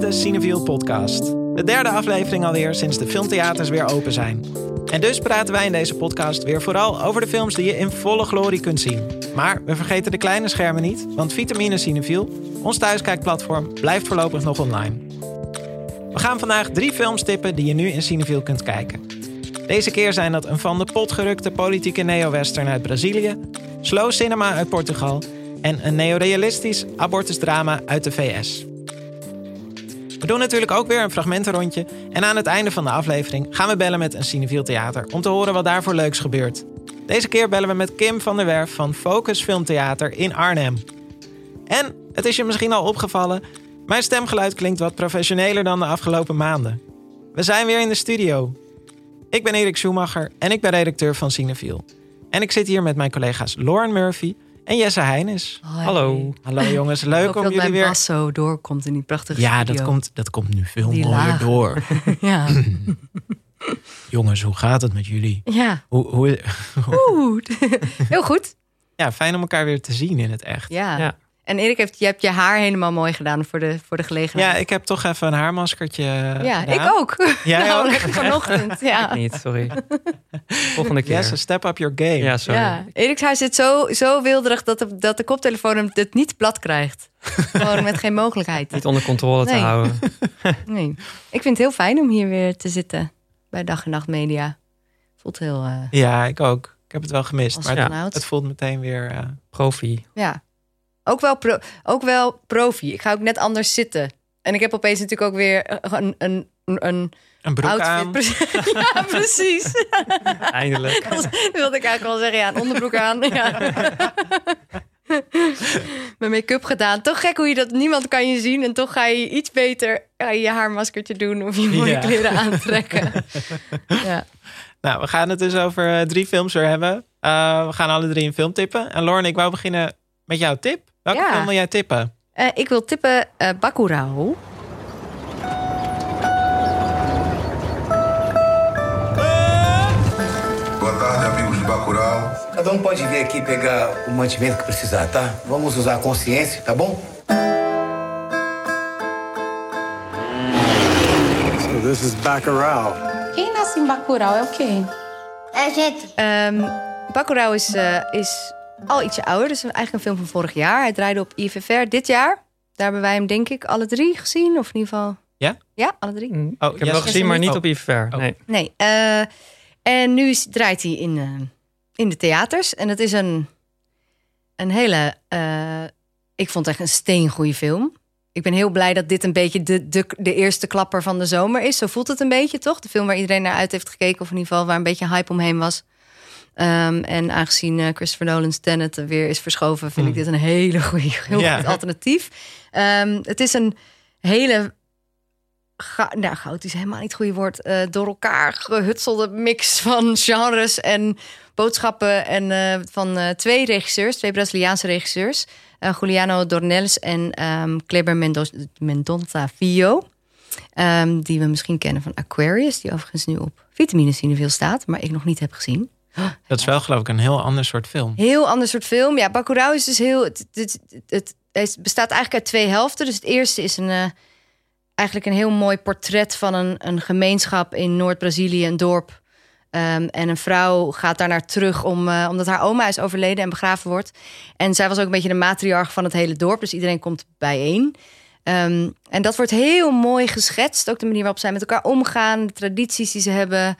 beste Cineviel podcast. De derde aflevering alweer sinds de filmtheaters weer open zijn. En dus praten wij in deze podcast weer vooral over de films die je in volle glorie kunt zien. Maar we vergeten de kleine schermen niet, want Vitamine Cineviel, ons thuiskijkplatform, blijft voorlopig nog online. We gaan vandaag drie films tippen die je nu in Cineviel kunt kijken. Deze keer zijn dat een van de pot gerukte politieke neo-western uit Brazilië, slow cinema uit Portugal en een neorealistisch abortusdrama uit de VS. We doen natuurlijk ook weer een fragmentenrondje en aan het einde van de aflevering gaan we bellen met een Cineviel Theater om te horen wat daarvoor leuks gebeurt. Deze keer bellen we met Kim van der Werf van Focus Filmtheater in Arnhem. En, het is je misschien al opgevallen, mijn stemgeluid klinkt wat professioneler dan de afgelopen maanden. We zijn weer in de studio. Ik ben Erik Schumacher en ik ben redacteur van Cineviel. En ik zit hier met mijn collega's Lauren Murphy en Jesse Heijnes. Hoi. Hallo. Hallo jongens, leuk om dat jullie mijn weer... bas zo doorkomt in die prachtige Ja, studio. dat komt, dat komt nu veel Die mooier lagen. door. Ja. Jongens, hoe gaat het met jullie? ja. Hoe, hoe, Oeh. Heel goed. ja, fijn om elkaar weer te zien in het echt. Ja. Ja. En Erik, heeft, je hebt je haar helemaal mooi gedaan voor de, voor de Ja, gelegenheid. ik heb toch even een haarmaskertje Ja, gedaan. ik ook. Jij ook? Namelijk vanochtend. Ja. Niet, sorry. Volgende keer. Yes, step up your game. Ja, sorry. Ja, Erik's haar zit zo, zo wilderig dat de, dat de koptelefoon hem het niet plat krijgt. Gewoon met geen mogelijkheid. Niet onder controle te houden. Nee. Ik vind het heel fijn om hier weer te zitten bij Dag en Nacht Media. Voelt heel... eh Ja, ik ook. Ik heb het wel gemist, maar ja. het voelt meteen weer... eh, Profi. Ja. Ook wel, pro, ook wel profi. Ik ga ook net anders zitten. En ik heb opeens natuurlijk ook weer een, een, een een broek outfit. aan. Ja, precies. Eindelijk. Dat wilde ik eigenlijk wel zeggen. Ja, een onderbroek aan. Ja. Mijn make-up gedaan. Toch gek hoe je dat... Niemand kan je zien. En toch ga je iets beter je, je haarmaskertje doen. Of je mooie Ja. kleren aantrekken. Ja. Nou, we gaan het dus over eh, drie films weer hebben. Eh, we gaan alle drie een film tippen. En Lauren, ik wou beginnen met jouw tip. Welke Ja. film wil jij tippen? Eh, ik wil tippen eh Bakurao. Boa tarde, amigos de Bacurau. Cada um pode vir aqui pegar o mantimento que precisar, tá? Vamos usar a consciência, tá bom? So this is Baccarat. Quem nasce em Bacurau é o quê? É, gente, Ehm Bacurau is, eh, is al ietsje ouder. Dus eigenlijk een film van vorig jaar. Hij draaide op IFFR dit jaar. Daar hebben wij hem denk ik alle drie gezien. Of in ieder geval... Ja? Ja, alle drie. Oh, ik heb hem wel gezien, maar niet Oh. op IFR. Oh. Nee. Nee. eh, en nu draait hij in, eh, in de theaters. En het is een, een hele... eh, ik vond het echt een steengoede film. Ik ben heel blij dat dit een beetje de, de, de eerste klapper van de zomer is. Zo voelt het een beetje, toch? De film waar iedereen naar uit heeft gekeken. Of in ieder geval waar een beetje hype omheen was. Ehm, en aangezien eh, Christopher Nolan's Tenet weer is verschoven... vind ik dit een hele goede heel goed alternatief. Ehm, het is een hele ga, nou, goud is helemaal niet het goede woord. eh, door elkaar gehutselde mix van genres en boodschappen. En eh, van twee regisseurs, twee Braziliaanse regisseurs. Juliano Dornelles en ehm Kleber Mendonça Filho. Die we misschien kennen van Aquarius. Die overigens nu op Vitamine Cineville staat. Maar ik nog niet heb gezien. Dat is wel geloof ik een heel ander soort film. Heel ander soort film. Ja, Bacurau is dus heel... Het, het, het, bestaat eigenlijk uit twee helften. Dus het eerste is een, eh, eigenlijk een heel mooi portret van een, een gemeenschap in Noord-Brazilië, een dorp. Ehm, en een vrouw gaat daar naar terug om, eh, omdat haar oma is overleden en begraven wordt. En zij was ook een beetje de matriarch van het hele dorp. Dus iedereen komt bijeen. Ehm, en dat wordt heel mooi geschetst. Ook de manier waarop zij met elkaar omgaan. De tradities die ze hebben.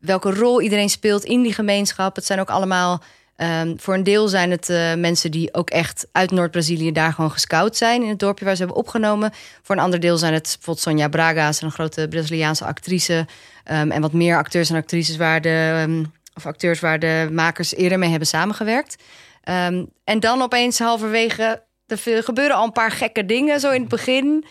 Welke rol iedereen speelt in die gemeenschap. Het zijn ook allemaal... ehm, voor een deel zijn het eh, mensen die ook echt uit Noord-Brazilië... daar gewoon gescout zijn in het dorpje waar ze hebben opgenomen. Voor een ander deel zijn het bijvoorbeeld Sonja Braga... een grote Braziliaanse actrice. ehm, en wat meer acteurs en actrices waar de... ehm, of acteurs waar de makers eerder mee hebben samengewerkt. En dan opeens halverwege... Er gebeuren al een paar gekke dingen zo in het begin.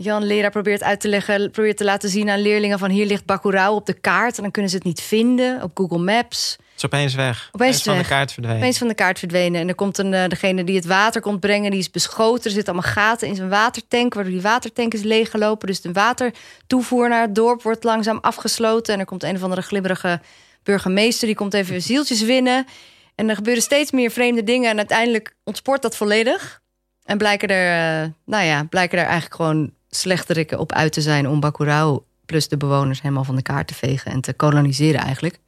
Jan leraar probeert uit te leggen, probeert te laten zien aan leerlingen van hier ligt Bacurau op de kaart en dan kunnen ze het niet vinden op Google Maps. Het is opeens weg. Opeens van weg. de kaart verdwenen. Opeens van de kaart verdwenen en er komt een eh, degene die het water komt brengen, die is beschoten. Er zitten allemaal gaten in zijn watertank, waardoor die watertank is leeggelopen. Dus de watertoevoer naar het dorp wordt langzaam afgesloten en er komt een of andere glibberige burgemeester die komt even zieltjes winnen. En er gebeuren steeds meer vreemde dingen en uiteindelijk ontspoort dat volledig. En blijken er, eh, nou ja, blijken er eigenlijk gewoon slechterikken op uit te zijn om Bacurau plus de bewoners helemaal van de kaart te vegen en te koloniseren eigenlijk.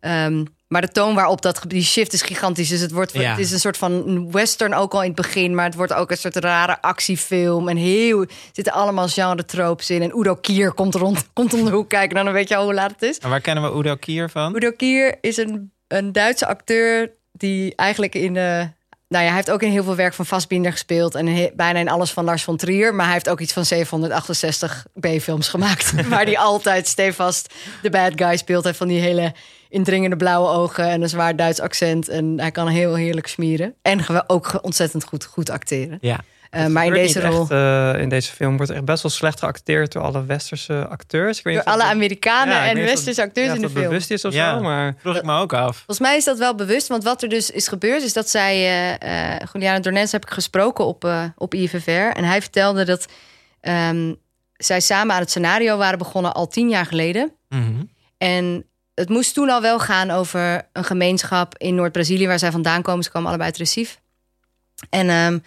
Ehm, maar de toon waarop dat die shift is gigantisch. Dus het, wordt, Ja. het is een soort van western ook al in het begin, maar het wordt ook een soort rare actiefilm. En heel, zitten allemaal genre tropes in. En Udo Kier komt, rond, komt om de hoek kijken, en dan weet je al hoe laat het is. En waar kennen we Udo Kier van? Udo Kier is een, een Duitse acteur die eigenlijk in de. Nou ja, hij heeft ook in heel veel werk van Vastbinder gespeeld. En bijna in alles van Lars von Trier. Maar hij heeft ook iets van 768 B-films gemaakt. waar hij altijd stevast de bad guy speelt. Heeft van die hele indringende blauwe ogen en een zwaar Duits accent. En hij kan heel heerlijk smieren. En ook ontzettend goed, goed acteren. Ja. Eh, maar in deze rol. echt, eh, in deze film wordt echt best wel slecht geacteerd door alle westerse acteurs. Ik weet Door alle dat- Amerikanen Ja, en westerse dat- acteurs ja, in of de dat film. bewust is of Ja. zo, maar... Vroeg ik me ook af. Volgens mij is dat wel bewust, want wat er dus is gebeurd... is dat zij... eh eh Juliana Dornens heb ik gesproken op, eh op IFFR... en hij vertelde dat ehm, zij samen aan het scenario waren begonnen... al tien jaar geleden. Mhm. En het moest toen al wel gaan over een gemeenschap in Noord-Brazilië... waar zij vandaan komen. Ze komen allebei uit Recife. En ehm,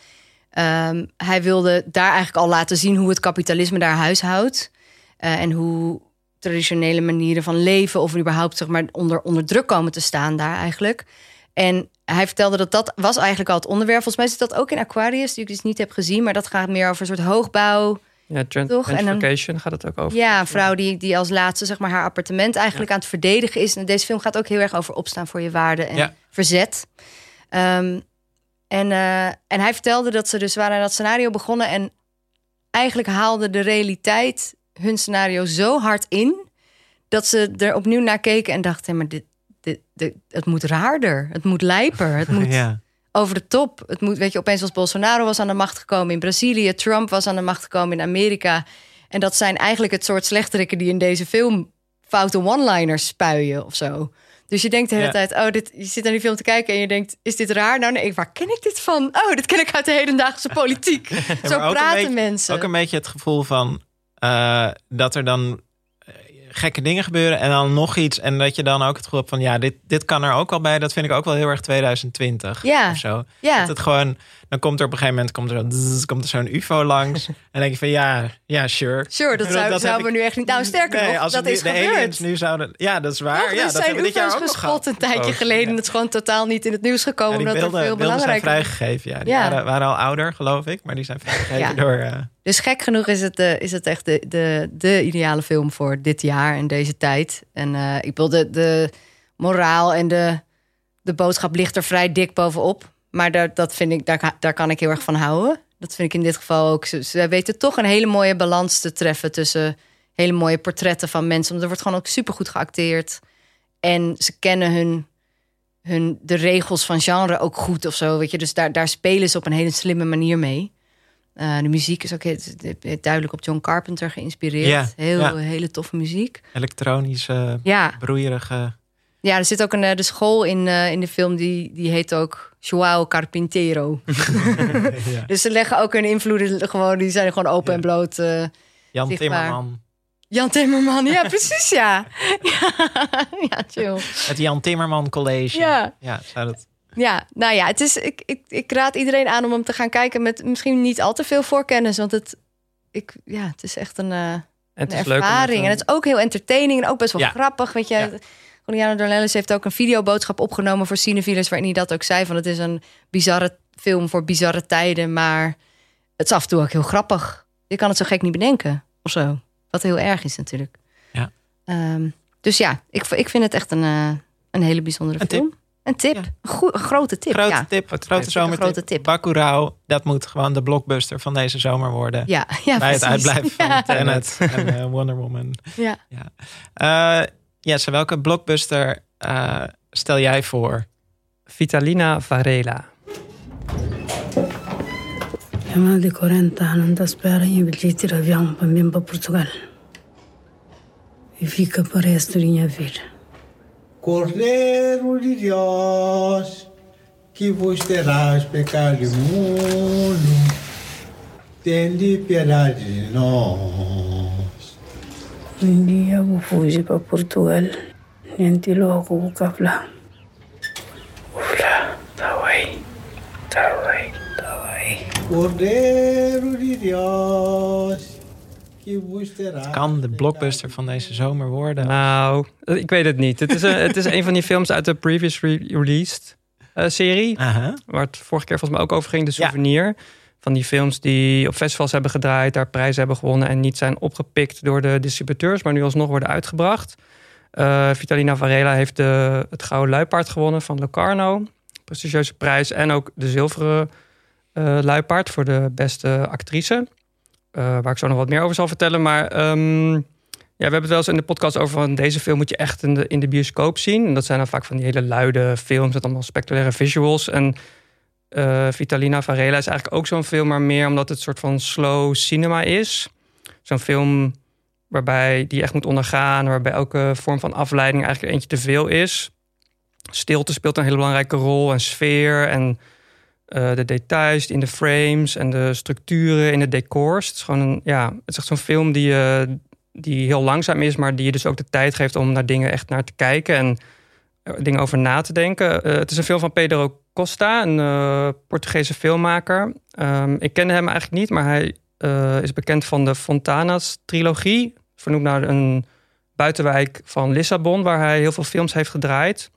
ehm, hij wilde daar eigenlijk al laten zien... hoe het kapitalisme daar huishoudt. eh, en hoe traditionele manieren van leven... of überhaupt zeg maar, onder, onder druk komen te staan daar eigenlijk. En hij vertelde dat dat was eigenlijk al het onderwerp. Volgens mij zit dat ook in Aquarius, die ik dus niet heb gezien. Maar dat gaat meer over een soort hoogbouw... Ja, trend, Toch? En dan- gaat het ook over. Ja, een vrouw die, die als laatste zeg maar, haar appartement eigenlijk aan het verdedigen is. En deze film gaat ook heel erg over opstaan voor je waarde en Ja. verzet. Ehm, en, eh, en hij vertelde dat ze dus waren aan dat scenario begonnen. En eigenlijk haalde de realiteit hun scenario zo hard in. dat ze er opnieuw naar keken en dachten: "Hé, maar dit, dit, dit, het moet raarder, het moet lijper, het moet Ja. over de top. Het moet, weet je, opeens was Bolsonaro was aan de macht gekomen in Brazilië, Trump was aan de macht gekomen in Amerika. En dat zijn eigenlijk het soort slechterikken die in deze film foute one-liners spuien of zo. Dus je denkt de hele Ja. tijd, oh, dit, je zit naar die film te kijken en je denkt, is dit raar? Nou nee, waar ken ik dit van? Oh, dit ken ik uit de hedendaagse politiek. Zo praten beetje- mensen. Ook een beetje het gevoel van eh, dat er dan gekke dingen gebeuren en dan nog iets. En dat je dan ook het gevoel hebt van ja, dit, dit kan er ook al bij. Dat vind ik ook wel heel erg 2020 Ja. of zo. ja. Dat het gewoon, dan komt er op een gegeven moment komt er, zo, komt er zo'n ufo langs. en dan denk je van ja, ja, sure. Sure, dat, zou, dat zouden we ik- nu echt niet... Nou, sterker Nee, nog, als dat nu- is de gebeurd. aliens nu zouden... Ja, dat is waar. Ja, dat zijn dit jaar ook gespot een tijdje Oh, geleden. ja. Het is gewoon totaal niet in het nieuws gekomen. Ja, die omdat beelden, er veel beelden zijn belangrijker vrijgegeven. Ja, die Ja. Waren, waren al ouder, geloof ik. Maar die zijn vrijgegeven door... eh, Dus gek genoeg is het, eh, is het echt de, de, de ideale film voor dit jaar en deze tijd. En eh, ik wil de, de moraal en de, de boodschap ligt er vrij dik bovenop. Maar daar, dat vind ik, daar, daar kan ik heel erg van houden. Dat vind ik in dit geval ook. Ze, ze weten toch een hele mooie balans te treffen tussen hele mooie portretten van mensen. Want er wordt gewoon ook supergoed geacteerd. En ze kennen hun, hun, de regels van genre ook goed of zo. Weet je? Dus daar, daar spelen ze op een hele slimme manier mee. Eh, de muziek is ook duidelijk op John Carpenter geïnspireerd. Ja, heel. Hele toffe muziek. elektronische, Ja, broeierige... ja er zit ook een eh, de school in, eh, in de film die, die heet ook Joao Carpintero. ja. Dus ze leggen ook hun invloeden gewoon, die zijn gewoon open Ja. en bloot. Jan Zichtbaar. Timmerman. Jan Timmerman, ja, precies, ja. ja. Ja, chill. Het Jan Timmerman College. Ja. ja zou dat... Ja, nou ja, het is, ik, ik, ik raad iedereen aan om hem te gaan kijken met misschien niet al te veel voorkennis. Want het, ik, ja, het is echt een, eh, En een leuk ervaring. En het is ook heel entertaining en ook best wel Ja. grappig. Weet je, Ja. Dornelles heeft ook een videoboodschap opgenomen voor Cinefiles... waarin hij dat ook zei, van het is een bizarre film voor bizarre tijden... maar het is af en toe ook heel grappig. Je kan het zo gek niet bedenken, of zo. Wat heel erg is natuurlijk. Ja. Ehm, dus ja, ik, ik vind het echt een, eh, een hele bijzondere Een tip. Een tip, Ja. een, goe- een grote tip, Grote ja. tip, Grote grote tip. zomertip. Grote tip. Bacurau, dat moet gewoon de blockbuster van deze zomer worden. Ja, ja Bij het uitblijven van Ja. Tenet en eh, Wonder Woman. Ja. Eh Jesse, welke blockbuster eh, stel jij voor? Vitalina Varela. Há mais de 40 anos da espera em bilhete de avião para mim para Portugal. E fica para o resto da minha vida. Cordeiro de Deus, que vos terás pecado imundo, tende piedade de nós. Um dia eu vou fugir para Portugal. Nem te logo vou cá falar. Vou falar, tá bem, tá bem, tá bem. Cordeiro de Deus, terá. Kan de blockbuster van deze zomer worden? Nou, ik weet het niet. Het is een, het is een van die films uit de previous re- released eh, serie. Waar het vorige keer volgens mij ook over ging. De souvenir. Van die films die op festivals hebben gedraaid. Daar prijzen hebben gewonnen. En niet zijn opgepikt door de distributeurs. Maar nu alsnog worden uitgebracht. Eh, Vitalina Varela heeft de, het Gouden Luipaard gewonnen van Locarno. Prestigieuze prijs. En ook de Zilveren eh, Luipaard voor de beste actrice. Eh, waar ik zo nog wat meer over zal vertellen. Maar ehm, ja, we hebben het wel eens in de podcast over van deze film moet je echt in de, bioscoop zien. En dat zijn dan vaak van die hele luide films met allemaal spectaculaire visuals. En eh, Vitalina Varela is eigenlijk ook zo'n film, maar meer omdat het een soort van slow cinema is. Zo'n film waarbij die echt moet ondergaan, waarbij elke vorm van afleiding eigenlijk eentje te veel is. Stilte speelt een hele belangrijke rol en sfeer en eh, de details in de frames en de structuren in de decors. Het is gewoon een, ja, het is echt zo'n film die, eh, die heel langzaam is, maar die je dus ook de tijd geeft om naar dingen echt naar te kijken en er dingen over na te denken. Eh, het is een film van Pedro Costa, een eh, Portugese filmmaker. Ehm, ik kende hem eigenlijk niet, maar hij eh, is bekend van de Fontanas trilogie, vernoemd naar een buitenwijk van Lissabon, waar hij heel veel films heeft gedraaid.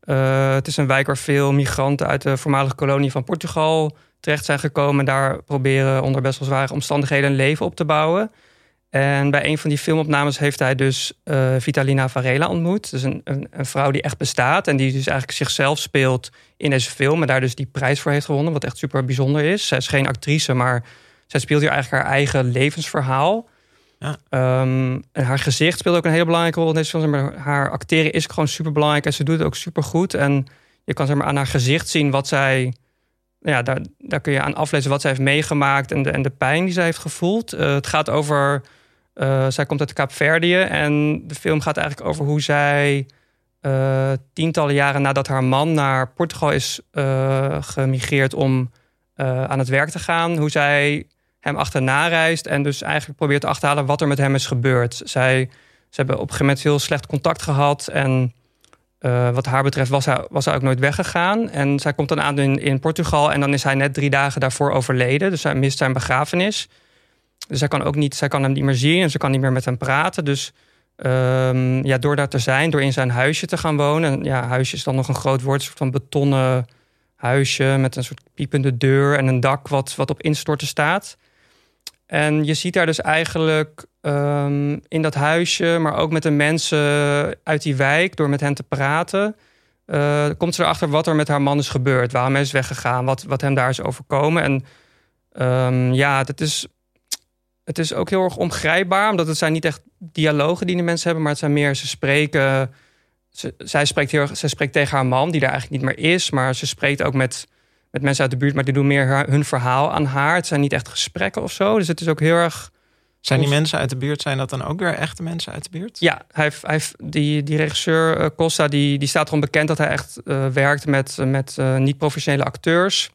Eh, het is een wijk waar veel migranten uit de voormalige kolonie van Portugal terecht zijn gekomen. En daar proberen onder best wel zware omstandigheden een leven op te bouwen. En bij een van die filmopnames heeft hij dus eh, Vitalina Varela ontmoet. Dus een, een, een vrouw die echt bestaat en die dus eigenlijk zichzelf speelt in deze film. En daar dus die prijs voor heeft gewonnen, wat echt super bijzonder is. Zij is geen actrice, maar zij speelt hier eigenlijk haar eigen levensverhaal. Ja. Ehm, en haar gezicht speelt ook een hele belangrijke rol in deze film. Maar haar acteren is gewoon super belangrijk en ze doet het ook super goed. En je kan zeg maar, aan haar gezicht zien wat zij. Ja, daar, daar kun je aan aflezen wat zij heeft meegemaakt en de, en de pijn die zij heeft gevoeld. Eh, het gaat over. eh, zij komt uit Kaapverdië en de film gaat eigenlijk over hoe zij. eh, tientallen jaren nadat haar man naar Portugal is gemigreerd om aan het werk te gaan, hoe zij hem achterna reist en dus eigenlijk probeert te achterhalen wat er met hem is gebeurd. Zij, ze hebben op een gegeven moment heel slecht contact gehad en eh, wat haar betreft was hij, was hij ook nooit weggegaan. En zij komt dan aan in, in Portugal en dan is hij net drie dagen daarvoor overleden. Dus zij mist zijn begrafenis. Dus zij kan, ook niet, zij kan hem niet meer zien en ze kan niet meer met hem praten. Dus ehm, ja, door daar te zijn, door in zijn huisje te gaan wonen. En ja, huisje is dan nog een groot woord, een soort van betonnen huisje met een soort piepende deur en een dak wat, wat op instorten staat. En je ziet daar dus eigenlijk ehm, in dat huisje, maar ook met de mensen uit die wijk, door met hen te praten, eh, komt ze erachter wat er met haar man is gebeurd. Waarom hij is weggegaan, wat, wat hem daar is overkomen. En ehm, ja, dat is, het is ook heel erg ongrijpbaar, omdat het zijn niet echt dialogen die de mensen hebben, maar het zijn meer, ze spreken. Ze, zij, spreekt heel, zij spreekt tegen haar man, die daar eigenlijk niet meer is, maar ze spreekt ook met met mensen uit de buurt, maar die doen meer hun verhaal aan haar. Het zijn niet echt gesprekken of zo. Dus het is ook heel erg. Zijn die mensen uit de buurt, zijn dat dan ook weer echte mensen uit de buurt? Ja, hij, heeft- hij, heeft- die, die regisseur eh, Costa, die, die staat erom bekend dat hij echt eh, werkt met, met eh, niet-professionele acteurs.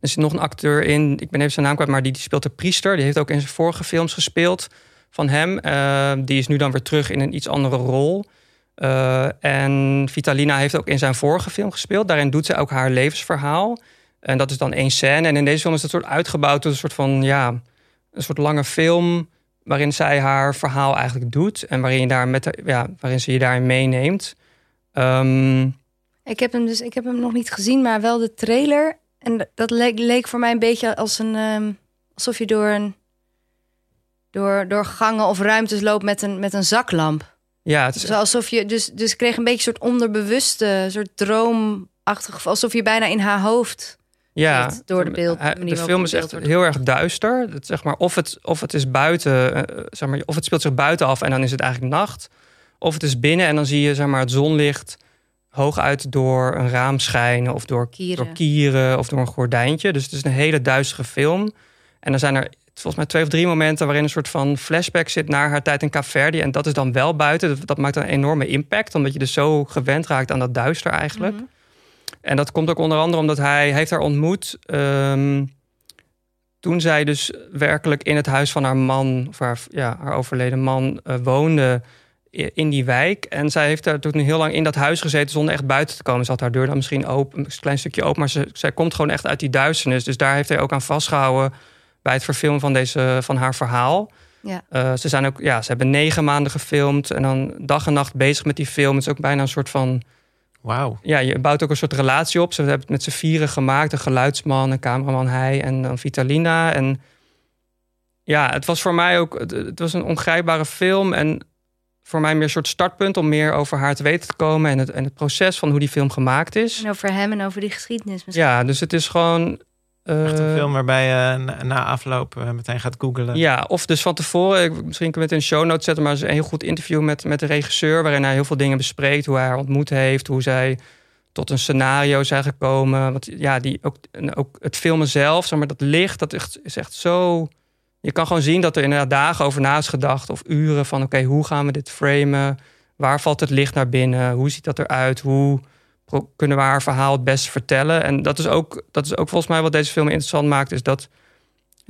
Er zit nog een acteur in, ik ben even zijn naam kwijt, maar die, die speelt de priester. Die heeft ook in zijn vorige films gespeeld van hem. Die is nu dan weer terug in een iets andere rol. Eh, en Vitalina heeft ook in zijn vorige film gespeeld. Daarin doet ze ook haar levensverhaal. En dat is dan één scène. En in deze film is dat soort uitgebouwd tot een soort van, ja, een soort lange film. Waarin zij haar verhaal eigenlijk doet. En waarin, je daar met ja, waarin ze je daarin meeneemt. Ehm, Ik heb hem dus, ik heb hem nog niet gezien, maar wel de trailer. En dat leek, leek voor mij een beetje als een, ehm, alsof je door een, door, door gangen of ruimtes loopt met een, met een zaklamp. Ja, het is, Dus alsof je, dus, dus kreeg een beetje een soort onderbewuste, soort droomachtig, alsof je bijna in haar hoofd ja, zit door de beeld- De waarop film het is beeld echt wordt heel erg duister. Het, zeg maar, of, het, of het is buiten, eh, zeg maar, of het speelt zich buiten af en dan is het eigenlijk nacht. Of het is binnen en dan zie je zeg maar, het zonlicht hooguit door een raam schijnen of door Kieren. door kieren of door een gordijntje. Dus het is een hele duistere film. En dan zijn er volgens mij twee of drie momenten waarin een soort van flashback zit naar haar tijd in Kaapverdi. En dat is dan wel buiten. Dat, maakt een enorme impact, omdat je dus zo gewend raakt aan dat duister eigenlijk. En dat komt ook onder andere omdat hij, heeft haar ontmoet ehm, toen zij dus werkelijk in het huis van haar man, of haar, ja, haar overleden man, eh, woonde in die wijk. En zij heeft daar toen heel lang in dat huis gezeten zonder echt buiten te komen. Ze had haar deur dan misschien open, een klein stukje open, maar ze, zij komt gewoon echt uit die duisternis. Dus daar heeft hij ook aan vastgehouden bij het verfilmen van, deze, van haar verhaal. Ja. Uh, ze zijn ook, ja, ze hebben negen maanden gefilmd en dan dag en nacht bezig met die film. Het is ook bijna een soort van. Wauw. Ja, je bouwt ook een soort relatie op. Ze hebben het met z'n vieren gemaakt: een geluidsman, een cameraman, hij en dan Vitalina. En ja, het was voor mij ook. Het, het was een ongrijpbare film en voor mij meer een soort startpunt om meer over haar te weten te komen en het, en het proces van hoe die film gemaakt is. En over hem en over die geschiedenis. Misschien. Ja, dus het is gewoon Echt een film waarbij je na afloop meteen gaat googlen. Ja, of dus van tevoren. Ik, misschien kunnen we het in show notes zetten, maar het is een heel goed interview met, met de regisseur. Waarin hij heel veel dingen bespreekt. Hoe hij haar ontmoet heeft. Hoe zij tot een scenario zijn gekomen. Want ja, die, ook, ook het filmen zelf, zeg maar, dat licht, dat is echt zo. Je kan gewoon zien dat er inderdaad dagen over na is gedacht. Of uren van oké, hoe gaan we dit framen? Waar valt het licht naar binnen? Hoe ziet dat eruit? Hoe kunnen we haar verhaal het best vertellen. En dat is ook, dat is ook volgens mij wat deze film interessant maakt, is dat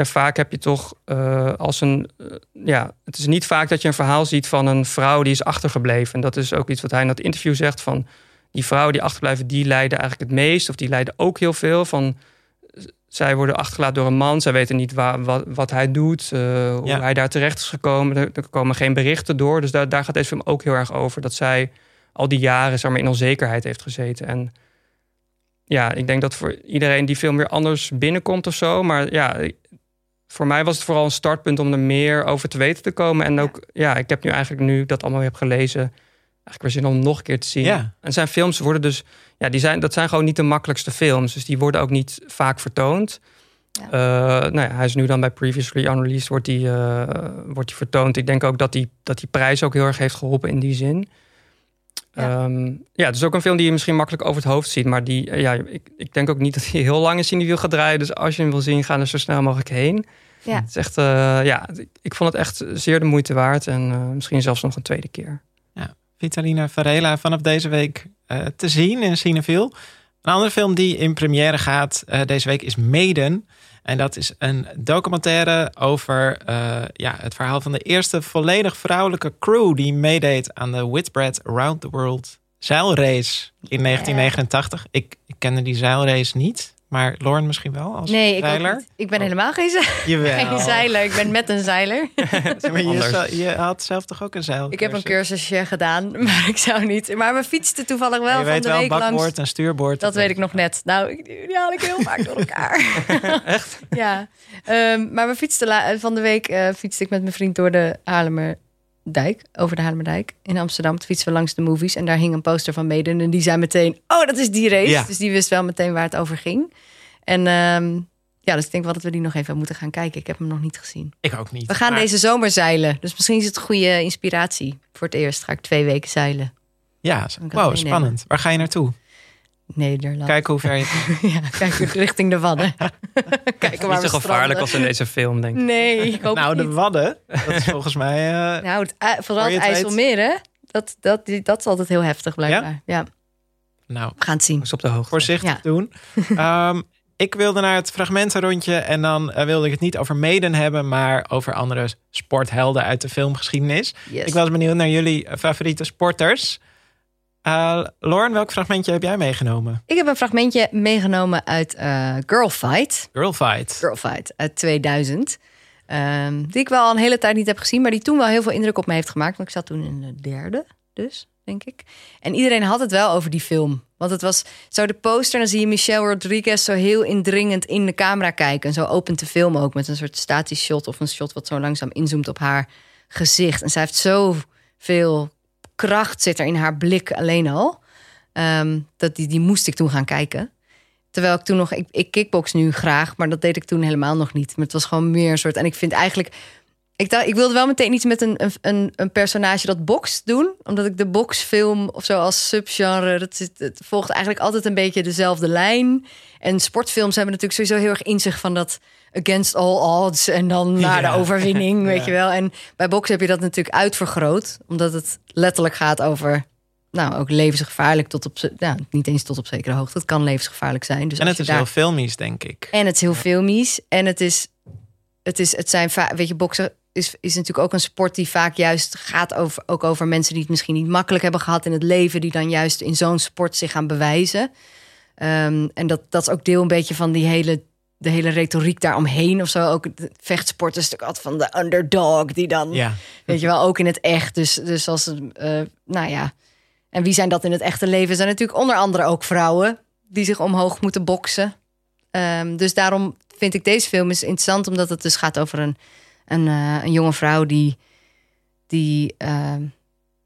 ja, vaak heb je toch uh, als een. Uh, ja, het is niet vaak dat je een verhaal ziet van een vrouw die is achtergebleven. En dat is ook iets wat hij in dat interview zegt: van die vrouwen die achterblijven, die lijden eigenlijk het meest, of die lijden ook heel veel van. Zij worden achtergelaten door een man. Zij weten niet waar, wat, wat hij doet, uh, hoe ja. hij daar terecht is gekomen. Er, er, komen geen berichten door. Dus daar, daar gaat deze film ook heel erg over. Dat zij al die jaren zeg maar, in onzekerheid heeft gezeten. En ja, ik denk dat voor iedereen die veel meer anders binnenkomt of zo. Maar ja, voor mij was het vooral een startpunt om er meer over te weten te komen. En ook, ja, ik heb nu eigenlijk nu dat allemaal heb gelezen. Eigenlijk weer zin om nog een keer te zien. Ja. En zijn films worden dus, ja, die zijn, dat zijn gewoon niet de makkelijkste films. Dus die worden ook niet vaak vertoond. Ja. Uh, nou ja, hij is nu dan bij Previously Unreleased wordt die, uh, wordt die vertoond. Ik denk ook dat die, dat die prijs ook heel erg heeft geholpen in die zin. Ja. Um, ja, het is ook een film die je misschien makkelijk over het hoofd ziet. Maar die, ja, ik, ik denk ook niet dat hij heel lang in cinewiel gaat draaien. Dus als je hem wil zien, ga er zo snel mogelijk heen. Ja. Het is echt, uh, ja, ik vond het echt zeer de moeite waard. En uh, misschien zelfs nog een tweede keer. Ja, Vitalina Varela vanaf deze week uh, te zien in Cineviel. Een andere film die in première gaat deze week is Maiden. En dat is een documentaire over uh, ja, het verhaal van de eerste volledig vrouwelijke crew die meedeed aan de Whitbread Around the World zeilrace in 1989. Ik, ik kende die zeilrace niet. Maar Lauren misschien wel als nee, ik zeiler? Niet. Ik ben helemaal geen, ze geen zeiler. Ik ben met een zeiler. maar je, je, had zelf toch ook een zeil? Ik heb een cursusje gedaan, maar ik zou niet. Maar we fietsten toevallig wel je van weet de wel week bakboord langs. en stuurboord. Dat weet ik nog net. Nou, die haal ik heel vaak door elkaar. Echt? ja. Um, maar we fietsten van de week uh, fietste ik met mijn vriend door de Haarlemmer dijk, over de Haarlemmerdijk in Amsterdam. Toen fietsen we langs de movies en daar hing een poster van Maiden. En die zei meteen, oh, dat is die race. Ja. Dus die wist wel meteen waar het over ging. En um, ja, dus ik denk wel dat we die nog even moeten gaan kijken. Ik heb hem nog niet gezien. Ik ook niet. We gaan maar... deze zomer zeilen. Dus misschien is het goede inspiratie. Voor het eerst ga ik twee weken zeilen. Ja, wow, spannend. Waar ga je naartoe? Nederland. Kijken hoe ver je... ja, kijk richting de Wadden. Kijken waar Niet zo gevaarlijk als in deze film, denk ik. Nee, ik hoop Nou, de niet. Wadden, dat is volgens mij... Uh, nou, het, vooral het. IJsselmeer, hè? Dat, dat, die, dat is altijd heel heftig, blijkbaar. Ja? ja. Nou, we gaan het zien. Is op de hoogte. Voorzichtig Ja. doen. um, ik wilde naar het fragmentenrondje en dan uh, wilde ik het niet over Maiden hebben, maar over andere sporthelden uit de filmgeschiedenis. Yes. Ik was benieuwd naar jullie favoriete sporters. Uh, Lauren, welk fragmentje heb jij meegenomen? Ik heb een fragmentje meegenomen uit uh, Girl Fight. Girl Fight. Girl Fight uit 2000. Um, die ik wel al een hele tijd niet heb gezien, maar die toen wel heel veel indruk op me heeft gemaakt. Want ik zat toen in de derde, dus denk ik. En iedereen had het wel over die film. Want het was zo de poster, dan zie je Michelle Rodriguez zo heel indringend in de camera kijken. En zo opent de film ook met een soort statisch shot of een shot wat zo langzaam inzoomt op haar gezicht. En zij heeft zoveel kracht zit er in haar blik alleen al. Um, dat die, die moest ik toen gaan kijken. Terwijl ik toen nog, ik, ik kickbox nu graag, maar dat deed ik toen helemaal nog niet. Maar het was gewoon meer een soort. En ik vind eigenlijk. Ik, dacht, ik wilde wel meteen iets met een, een, een personage dat bokst doen. Omdat ik de boxfilm of zo als subgenre. Dat zit, het volgt eigenlijk altijd een beetje dezelfde lijn. En sportfilms hebben natuurlijk sowieso heel erg in zich van dat against all odds. En dan naar Ja. de overwinning, weet Ja. je wel. En bij boksen heb je dat natuurlijk uitvergroot. Omdat het letterlijk gaat over. Nou, ook levensgevaarlijk tot op. Nou, niet eens tot op zekere hoogte. Het kan levensgevaarlijk zijn. Dus En het is daar... heel filmisch, denk ik. En het is heel filmisch. En het is, het is, het zijn vaak, weet je, boksen is, is natuurlijk ook een sport die vaak juist gaat over, ook over mensen die het misschien niet makkelijk hebben gehad in het leven, die dan juist in zo'n sport zich gaan bewijzen. Ehm, en dat, dat is ook deel een beetje van die hele de hele retoriek daaromheen of zo. Ook de vechtsport is natuurlijk altijd van de underdog die dan, Ja. weet je wel, ook in het echt. Dus, dus als, eh, nou ja. En wie zijn dat in het echte leven? Zijn natuurlijk onder andere ook vrouwen die zich omhoog moeten boksen. Ehm, dus daarom vind ik deze film is interessant, omdat het dus gaat over een, een, eh, een jonge vrouw die, die ehm,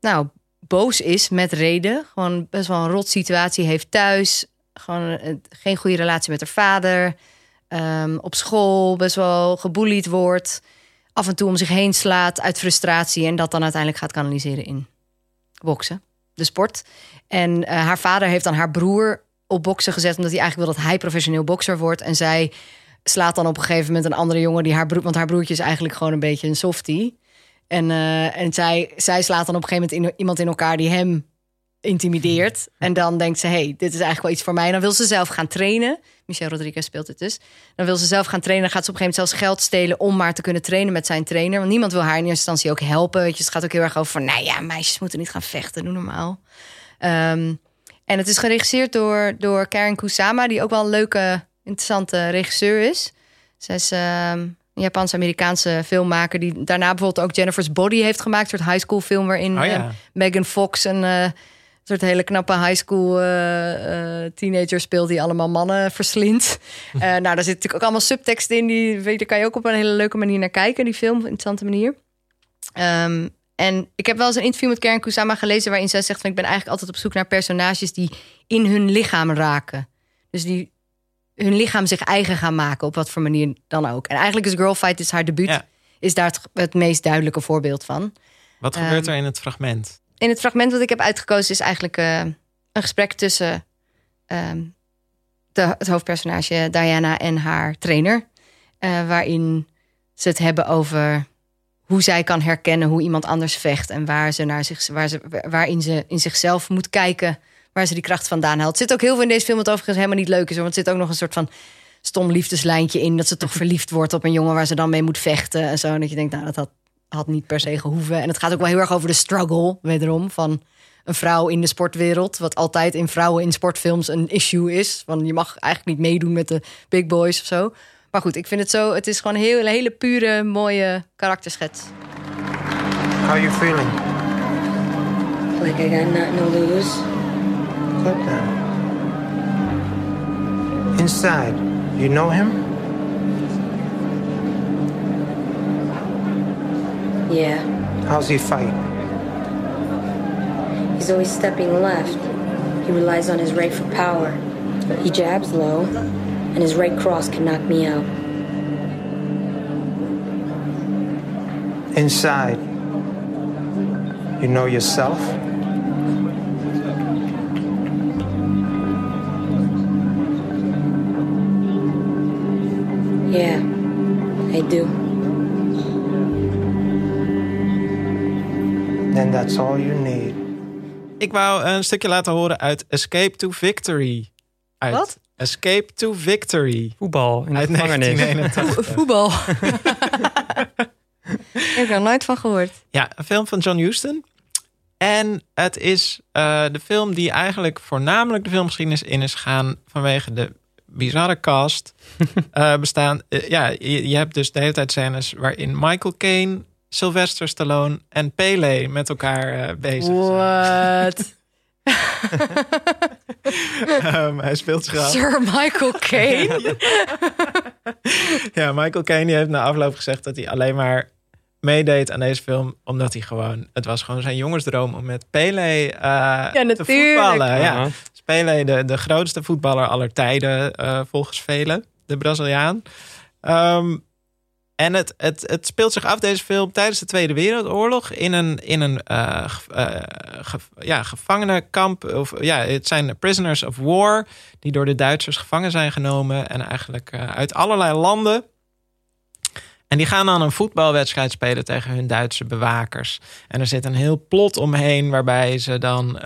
nou, boos is met reden. Gewoon best wel een rot situatie heeft thuis. Gewoon eh, geen goede relatie met haar vader. Ehm, op school best wel geboelied wordt. Af en toe om zich heen slaat uit frustratie. En dat dan uiteindelijk gaat kanaliseren in boksen, de sport. En eh, haar vader heeft dan haar broer op boksen gezet... omdat hij eigenlijk wil dat hij professioneel bokser wordt. En zij slaat dan op een gegeven moment een andere jongen... Die haar broer, want haar broertje is eigenlijk gewoon een beetje een softie. En, eh, en zij, zij slaat dan op een gegeven moment iemand in elkaar die hem intimideert. En dan denkt ze, hey, dit is eigenlijk wel iets voor mij. En dan wil ze zelf gaan trainen. Michelle Rodriguez speelt het dus. Dan wil ze zelf gaan trainen. Dan gaat ze op een gegeven moment zelfs geld stelen... om maar te kunnen trainen met zijn trainer. Want niemand wil haar in eerste instantie ook helpen. Weet je, het gaat ook heel erg over van... nou ja, meisjes moeten niet gaan vechten, doe normaal. Ehm, en het is geregisseerd door, door Karen Kusama... die ook wel een leuke, interessante regisseur is. Zij is ehm, een Japans-Amerikaanse filmmaker... die daarna bijvoorbeeld ook Jennifer's Body heeft gemaakt. Een soort high school film waarin Oh ja. eh, Megan Fox... een eh, soort hele knappe high school eh, eh, teenager speelt... die allemaal mannen verslindt. Eh, nou, daar zit natuurlijk ook allemaal subtekst in. Die, weet daar kan je ook op een hele leuke manier naar kijken. Die film, op een interessante manier. Ehm, en ik heb wel eens een interview met Karen Kusama gelezen... waarin zij zegt van ik ben eigenlijk altijd op zoek naar personages... die in hun lichaam raken. Dus die hun lichaam zich eigen gaan maken... op wat voor manier dan ook. En eigenlijk is Girl Fight, is haar debuut... Ja. is daar het, het meest duidelijke voorbeeld van. Wat Ehm, gebeurt er in het fragment? In het fragment wat ik heb uitgekozen is eigenlijk eh, een gesprek tussen ehm, de, het hoofdpersonage Diana en haar trainer. eh, waarin ze het hebben over hoe zij kan herkennen hoe iemand anders vecht. En waar ze naar zich, waar ze, waarin ze in zichzelf moet kijken waar ze die kracht vandaan haalt. Er zit ook heel veel in deze film wat overigens helemaal niet leuk is. hoor, Want er zit ook nog een soort van stom liefdeslijntje in. Dat ze toch verliefd wordt op een jongen waar ze dan mee moet vechten. En zo. En dat je denkt, nou dat had, had niet per se gehoeven. En het gaat ook wel heel erg over de struggle, wederom, van een vrouw in de sportwereld. Wat altijd in vrouwen in sportfilms een issue is. Van je mag eigenlijk niet meedoen met de big boys of zo. Maar goed, ik vind het zo. Het is gewoon een heel, een hele pure, mooie karakterschets. How are you feeling? Like I got nothing to lose. Good then. Inside, you know him? Yeah. How's he fight? He's always stepping left. He relies on his right for power. He jabs low, and his right cross can knock me out. Inside, you know yourself? That's all you need. Ik wou een stukje laten horen uit Escape to Victory. Uit Wat? Escape to Victory. Voetbal in de Uit gevangenis. 1981. Voetbal. ik heb er nooit van gehoord. Ja, een film van John Huston. En het is eh, de film die eigenlijk voornamelijk de filmgeschiedenis in is gegaan vanwege de bizarre cast. Eh, bestaan, eh, ja, je, je hebt dus de hele tijd scènes waarin Michael Caine, Sylvester Stallone en Pele met elkaar eh, bezig zijn. What? Ehm, hij speelt zich. Sir Michael Caine? Ja, Michael Caine die heeft na afloop gezegd dat hij alleen maar meedeed aan deze film omdat hij gewoon het was gewoon zijn jongensdroom om met Pele eh, te voetballen. Ja, Ja. Dus Pele de, de grootste voetballer aller tijden eh, volgens velen, de Braziliaan. Ehm, en het, het, het speelt zich af, deze film, tijdens de Tweede Wereldoorlog in een, in een eh, eh, ja, gevangenenkamp. Of, ja, het zijn prisoners of war die door de Duitsers gevangen zijn genomen. En eigenlijk eh, uit allerlei landen. En die gaan dan een voetbalwedstrijd spelen tegen hun Duitse bewakers. En er zit een heel plot omheen waarbij ze dan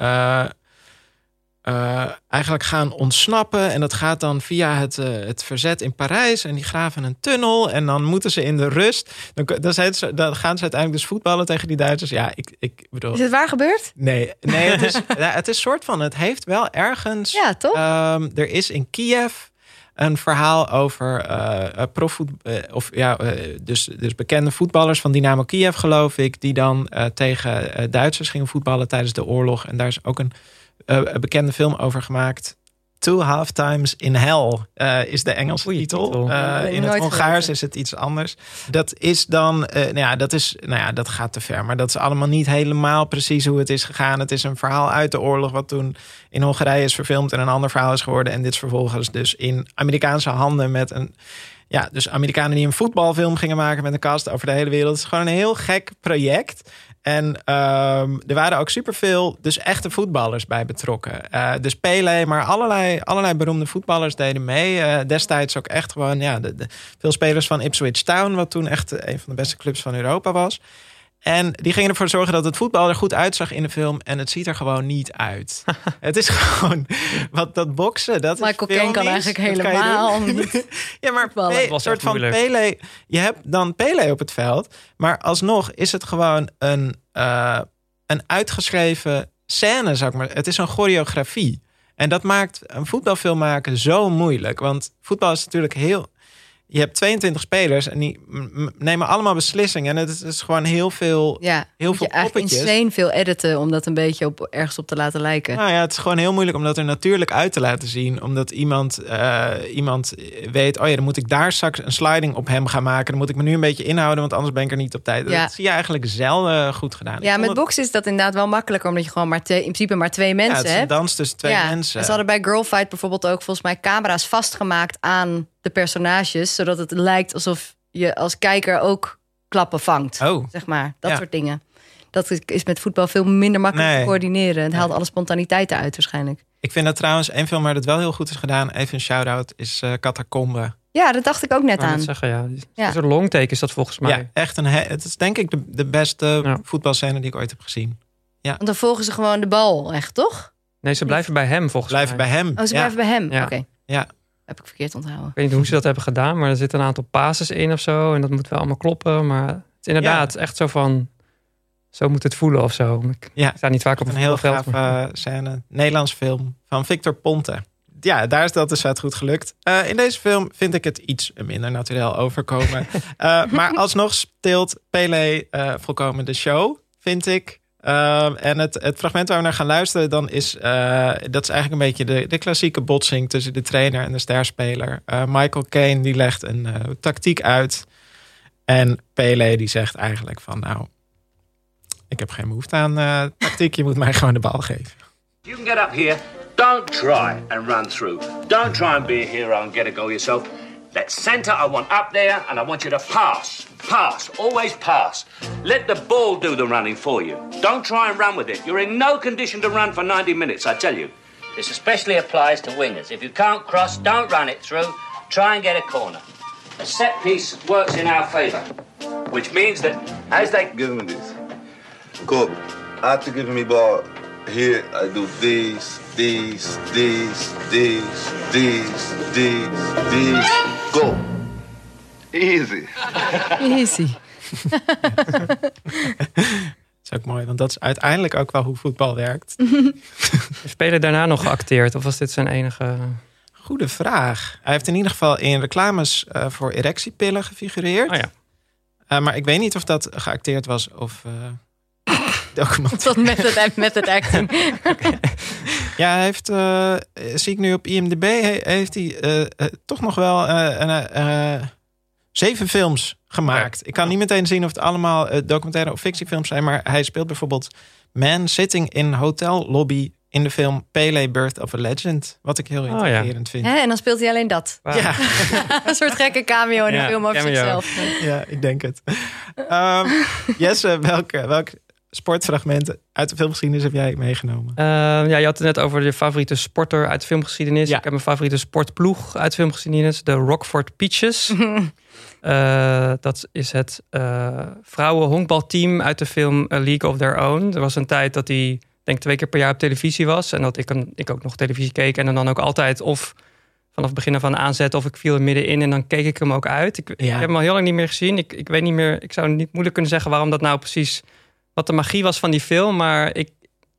eh, eigenlijk gaan ontsnappen. En dat gaat dan via het, eh, het verzet in Parijs. En die graven een tunnel. En dan moeten ze in de rust. Dan, dan, zijn ze, dan gaan ze uiteindelijk dus voetballen tegen die Duitsers. Ja, ik, ik bedoel. Is het waar gebeurd? Nee, nee het, is, ja, het is soort van. Het heeft wel ergens. Ja, toch? Ehm, er is in Kiev. een verhaal over uh, profvoet, uh, of ja, uh, dus, dus bekende voetballers van Dynamo Kiev, geloof ik, die dan tegen Duitsers gingen voetballen tijdens de oorlog. En daar is ook een, een bekende film over gemaakt. Two Half Times in Hell uh, is de Engelse titel. Uh, in het Hongaars is het iets anders. Dat is dan, uh, nou ja, dat is, nou ja, dat gaat te ver. Maar dat is allemaal niet helemaal precies hoe het is gegaan. Het is een verhaal uit de oorlog wat toen in Hongarije is verfilmd en een ander verhaal is geworden. En dit is vervolgens dus in Amerikaanse handen met een ja, dus Amerikanen die een voetbalfilm gingen maken met een cast over de hele wereld. Het is gewoon een heel gek project. En um, er waren ook superveel, dus echte voetballers bij betrokken. Uh, dus Pele, maar allerlei, allerlei beroemde voetballers deden mee. Uh, destijds ook echt gewoon, ja, de, de, veel spelers van Ipswich Town, wat toen echt een van de beste clubs van Europa was. En die gingen ervoor zorgen dat het voetbal er goed uitzag in de film. En het ziet er gewoon niet uit. het is gewoon... Wat dat boksen, dat Michael Caine kan eigenlijk helemaal niet. ja, maar een soort van Pele... Je hebt dan Pele op het veld. Maar alsnog is het gewoon een, uh, een uitgeschreven scène, zou ik maar... Het is een choreografie. En dat maakt een voetbalfilm maken zo moeilijk. Want voetbal is natuurlijk heel je hebt 22 spelers en die nemen allemaal beslissingen. En het is, gewoon heel veel, ja, heel veel je eigenlijk insane veel editen om dat een beetje op, ergens op te laten lijken. Nou ja, het is gewoon heel moeilijk om dat er natuurlijk uit te laten zien. Omdat iemand, uh, iemand weet, oh ja, dan moet ik daar straks een sliding op hem gaan maken. Dan moet ik me nu een beetje inhouden, want anders ben ik er niet op tijd. Ja. Dat zie je eigenlijk zelden goed gedaan. Ja, met boksen is dat inderdaad wel makkelijker, omdat je gewoon maar twee, in principe maar twee mensen ja, het is een dans tussen twee ja. mensen. Ze hadden bij Girlfight bijvoorbeeld ook volgens mij camera's vastgemaakt aan de personages, zodat het lijkt alsof je als kijker ook klappen vangt. Oh. Zeg maar, dat soort dingen. Dat is met voetbal veel minder makkelijk te coördineren. Het haalt alle spontaniteit uit waarschijnlijk. Ik vind dat trouwens een film waar het wel heel goed is gedaan. Even een shout-out is uh, Catacombe. Ja, dat dacht ik ook net aan. Zeggen, ja. ja. Een soort longtake is dat volgens mij. Ja, echt een. Het is denk ik de, de beste ja. voetbalscène die ik ooit heb gezien. Ja. Want dan volgen ze gewoon de bal, echt toch? Nee, ze blijven bij hem volgens blijven mij. Blijven bij hem. Oh, ze blijven bij hem. Ja. Oké. Ja. Heb ik verkeerd onthouden. Ik weet niet hoe ze dat hebben gedaan, maar er zitten een aantal passes in of zo. En dat moet wel allemaal kloppen. Maar het is inderdaad echt zo van. Zo moet het voelen of zo. Ik ja, sta niet vaak op een heel gaaf uh, scène. Nederlands film van Victor Ponte. Ja, daar is dat dus uit goed gelukt. Uh, in deze film vind ik het iets minder natuurlijk overkomen. uh, maar alsnog speelt Pele volkomen de show, vind ik. Uh, en het, het fragment waar we naar gaan luisteren, dan is, uh, dat is eigenlijk een beetje de, de klassieke botsing tussen de trainer en de sterspeler. Uh, Michael Caine die legt een tactiek uit. En Pele die zegt eigenlijk van nou, ik heb geen behoefte aan tactiek, je moet mij gewoon de bal geven. You can get up here, don't try and run through. Don't try and be a hero and get a goal yourself. Let centre, I want up there, and I want you to pass. Pass. Always pass. Let the ball do the running for you. Don't try and run with it. You're in no condition to run for 90 minutes, I tell you. This especially applies to wingers. If you can't cross, don't run it through. Try and get a corner. A set piece works in our favour, which means that as they... Give me this. Cool. After giving me ball, here I do these, these, these, these, these, these, these. Go. Easy. Easy. Dat is ook mooi, want dat is uiteindelijk ook wel hoe voetbal werkt. Heeft Peter daarna nog geacteerd of was dit zijn enige... Goede vraag. Hij heeft in ieder geval in reclames uh, voor erectiepillen gefigureerd. Oh ja. Uh, maar ik weet niet of dat geacteerd was of... Uh, document. Tot met het, met het acting. okay. Ja, hij heeft, uh, zie ik nu op IMDb, heeft hij uh, uh, toch nog wel zeven films gemaakt. Ik kan niet meteen zien of het allemaal documentaire of fictiefilms zijn, maar hij speelt bijvoorbeeld Man Sitting in Hotel Lobby in de film Pele Birth of a Legend. Wat ik heel intrigerend oh, ja. vind. Hè, en dan speelt hij alleen dat. Wow. Ja. een soort gekke cameo in ja, een film over cameo. zichzelf. Ja, ik denk het. Um, Jesse, welke, welke sportfragmenten uit de filmgeschiedenis heb jij meegenomen? Uh, ja, je had het net over je favoriete sporter uit de filmgeschiedenis. Ja. Ik heb mijn favoriete sportploeg uit de filmgeschiedenis. De Rockford Peaches. uh, dat is het uh, vrouwen-honkbalteam uit de film A League of Their Own. Er was een tijd dat die, denk twee keer per jaar op televisie was. En dat ik, een, ik ook nog televisie keek. En dan ook altijd of vanaf het begin af aan aanzetten... of ik viel er middenin en dan keek ik hem ook uit. Ik, ja. ik heb hem al heel lang niet meer gezien. Ik, ik weet niet meer, ik zou niet moeilijk kunnen zeggen... waarom dat nou precies wat de magie was van die film. Maar ik,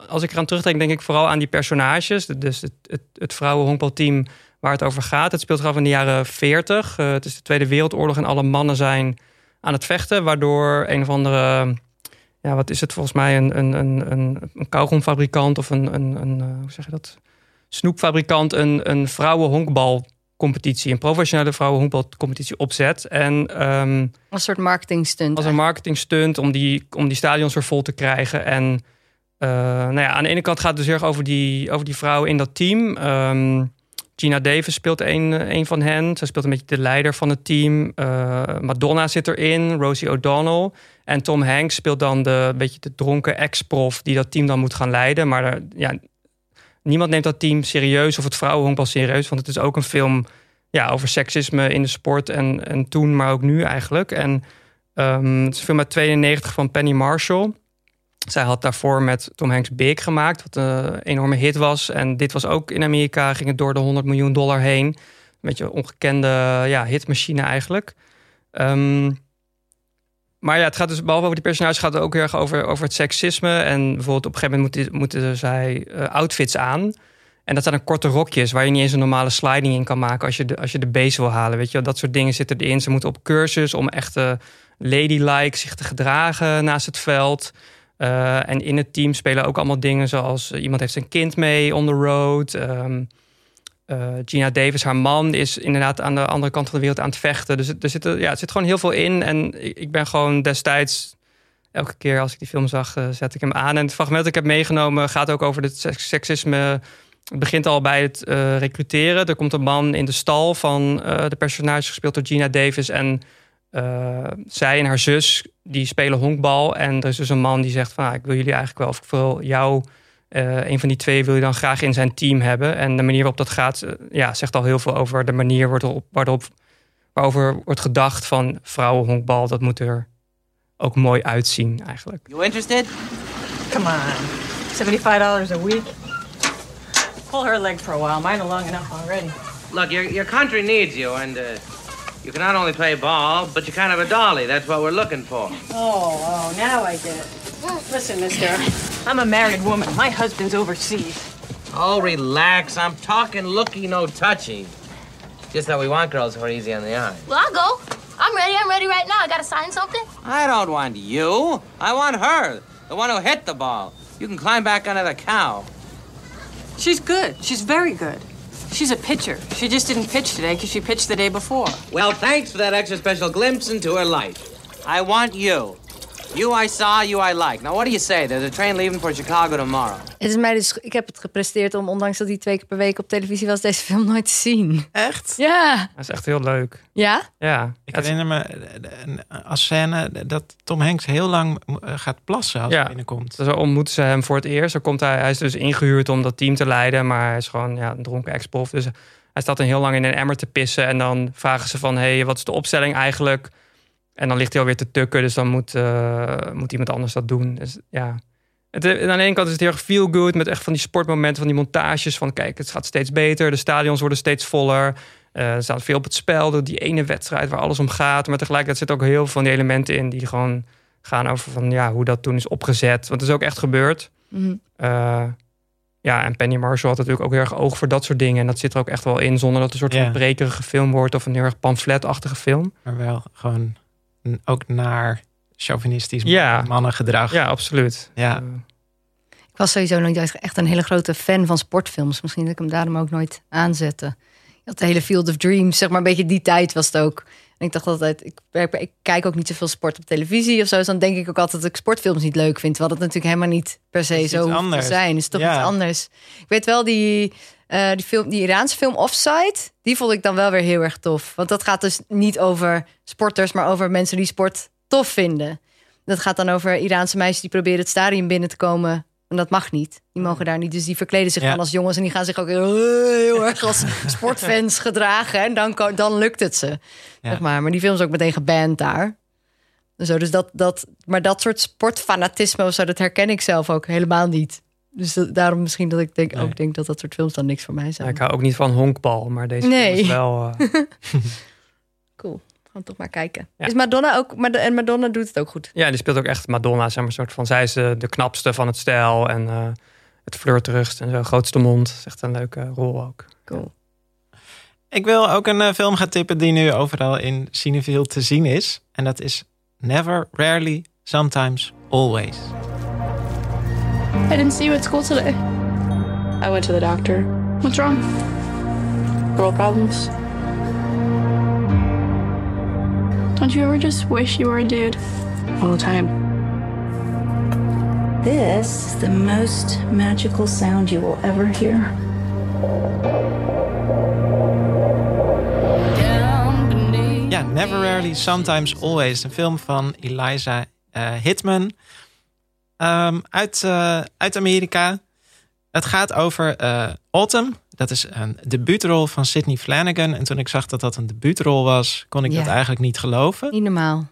als ik eraan terugdenk, denk ik vooral aan die personages. Dus het, het, het vrouwenhonkbalteam waar het over gaat. Het speelt zich af in de jaren 40. Uh, het is de Tweede Wereldoorlog en alle mannen zijn aan het vechten, waardoor een of andere, ja, wat is het volgens mij, een, een, een, een, kauwgomfabrikant of een, een, een, uh, hoe zeg je dat, snoepfabrikant een, een vrouwenhonkbalcompetitie, een professionele vrouwenhonkbalcompetitie opzet. En, um, een soort marketing stunt. Als een marketing stunt om die, om die stadions weer vol te krijgen. En uh, nou ja, aan de ene kant gaat het dus heel erg over die, over die vrouwen in dat team. Um, Gina Davis speelt een, een van hen. Ze speelt een beetje de leider van het team. Uh, Madonna zit erin, Rosie O'Donnell. En Tom Hanks speelt dan de beetje de dronken ex-prof die dat team dan moet gaan leiden. Maar ja, niemand neemt dat team serieus of het vrouwenhonkbal serieus. Want het is ook een film ja, over seksisme in de sport en, en toen, maar ook nu eigenlijk. En um, het is een film uit 92 van Penny Marshall. Zij had daarvoor met Tom Hanks Big gemaakt, wat een enorme hit was. En dit was ook in Amerika, ging het door de 100 miljoen dollar heen. Een beetje ongekende ja, hitmachine eigenlijk. Um, maar ja, het gaat dus behalve over die personages, gaat het ook heel erg over, over het seksisme. En bijvoorbeeld op een gegeven moment moeten, zij uh, outfits aan. En dat zijn dan korte rokjes waar je niet eens een normale sliding in kan maken als je de, als je de base wil halen. Weet je, dat soort dingen zitten erin. Ze moeten op cursus om echt uh, ladylike zich te gedragen naast het veld. Uh, en in het team spelen ook allemaal dingen zoals iemand heeft zijn kind mee on the road. Um, uh, Gina Davis, haar man, is inderdaad aan de andere kant van de wereld aan het vechten. Dus er zit, ja, zit gewoon heel veel in. En ik ben gewoon destijds, elke keer als ik die film zag, zet ik hem aan. En het fragment dat ik heb meegenomen gaat ook over het seksisme. Het begint al bij het recruteren. Er komt een man in de stal van de personages gespeeld door Gina Davis. En uh, zij en haar zus die spelen honkbal. En er is dus een man die zegt van... Ah, ik wil jullie eigenlijk wel, of ik wil jou... Uh, een van die twee wil je dan graag in zijn team hebben. En de manier waarop dat gaat... Uh, ja, zegt al heel veel over de manier waarop, waarop, waarover wordt gedacht... van vrouwenhonkbal, dat moet er ook mooi uitzien eigenlijk. You interested? Come on. $75 a week? Pull her leg for a while. Mine are long enough already. Look, your, your country needs you, and... Uh... You can not only play ball, but you're kind of a dolly. That's what we're looking for. Oh, oh, now I get it. Listen, mister, I'm a married woman. My husband's overseas. Oh, relax. I'm talking looky, no touchy. Just that we want girls who are easy on the eye. Well, I'll go. I'm ready. I'm ready right now. I gotta sign something. I don't want you. I want her. The one who hit the ball. You can climb back under the cow. She's good. She's very good. She's a pitcher. She just didn't pitch today because she pitched the day before. Well, thanks for that extra special glimpse into her life. I want you. You I saw, you I like. Now, what do you say? There's a train leaving for Chicago tomorrow. Het is mij dus, ik heb het gepresteerd om, ondanks dat die twee keer per week op televisie was, deze film nooit te zien. Echt? Ja. Dat is echt heel leuk. Ja? Ja. Ik herinner me als scène dat Tom Hanks heel lang gaat plassen als ja. hij binnenkomt. Zo ontmoeten ze hem voor het eerst. Zo komt hij, hij is dus ingehuurd om dat team te leiden, maar hij is gewoon ja, een dronken ex-prof. Dus hij staat dan heel lang in een emmer te pissen en dan vragen ze van, hé, hey, wat is de opstelling eigenlijk? En dan ligt hij alweer te tukken, dus dan moet, uh, moet iemand anders dat doen. Dus ja, het, aan de ene kant is het heel erg feel good met echt van die sportmomenten, van die montages van kijk, het gaat steeds beter, de stadions worden steeds voller. Uh, er staat veel op het spel, die ene wedstrijd waar alles om gaat. Maar tegelijkertijd zit ook heel veel van die elementen in die gewoon gaan over van ja, hoe dat toen is opgezet. Want het is ook echt gebeurd. Mm -hmm. uh, ja, en Penny Marshall had natuurlijk ook heel erg oog voor dat soort dingen. En dat zit er ook echt wel in, zonder dat het een soort van brekerige film wordt of een heel erg pamfletachtige film. Maar wel gewoon ook naar chauvinistisch Ja. mannengedrag. Ja, absoluut. Ja. Ik was sowieso nooit echt een hele grote fan van sportfilms. Misschien dat ik hem daarom ook nooit aanzette. Je had de hele Field of Dreams, zeg maar een beetje die tijd was het ook. En ik dacht altijd, ik, ik, ik kijk ook niet zoveel sport op televisie of zo. Dus dan denk ik ook altijd dat ik sportfilms niet leuk vind. Terwijl het natuurlijk helemaal niet per se is zo hoeft anders. te zijn. Het is toch Ja. iets anders. Ik weet wel, die, eh, die, film, die Iraanse film Offside, die vond ik dan wel weer heel erg tof. Want dat gaat dus niet over sporters, maar over mensen die sport tof vinden. Dat gaat dan over Iraanse meisjes die proberen het stadion binnen te komen. En dat mag niet. Die mogen daar niet. Dus die verkleden zich Ja. dan als jongens. En die gaan zich ook heel, heel erg als sportfans gedragen. En dan, dan lukt het ze. Ja. Zeg maar. maar die film is ook meteen geband daar. Zo, dus dat, dat, maar dat soort sportfanatisme zo, dat herken ik zelf ook helemaal niet. Dus dat- daarom misschien dat ik denk, Nee. ook denk dat dat soort films dan niks voor mij Ja, zijn. ik hou ook niet van honkbal, maar deze Nee. film is wel... eh, Cool. Gaan toch maar kijken. Ja. Is Madonna ook, maar en Madonna doet het ook goed. ja, die speelt ook echt Madonna, zeg maar, een soort van... Zij is de, de knapste van het stijl en eh, het flirterigst en zo, grootste mond. Dat is echt een leuke rol ook. Cool. Ik wil ook een uh, film gaan tippen die nu overal in Cineville te zien is. En dat is Never, Rarely, Sometimes, Always. I didn't see you at school today. I went to the doctor. What's wrong? Girl problems. Don't you ever just wish you were a dude? All the time. This is the most magical sound you will ever hear. Ja, Never Rarely, Sometimes Always. Een film van Eliza uh, Hitman. Um, uit, uh, uit Amerika. Het gaat over uh, Autumn. Dat is een debuutrol van Sidney Flanagan. En toen ik zag dat dat een debuutrol was, kon ik Ja. dat eigenlijk niet geloven. Niet normaal.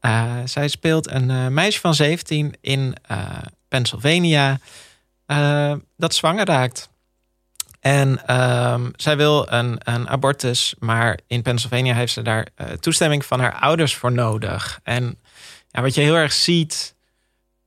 Uh, zij speelt een meisje van 17 in Pennsylvania dat zwanger raakt. En um, zij wil een, een, abortus, maar in Pennsylvania heeft ze daar uh, toestemming van haar ouders voor nodig. En ja, wat je heel erg ziet,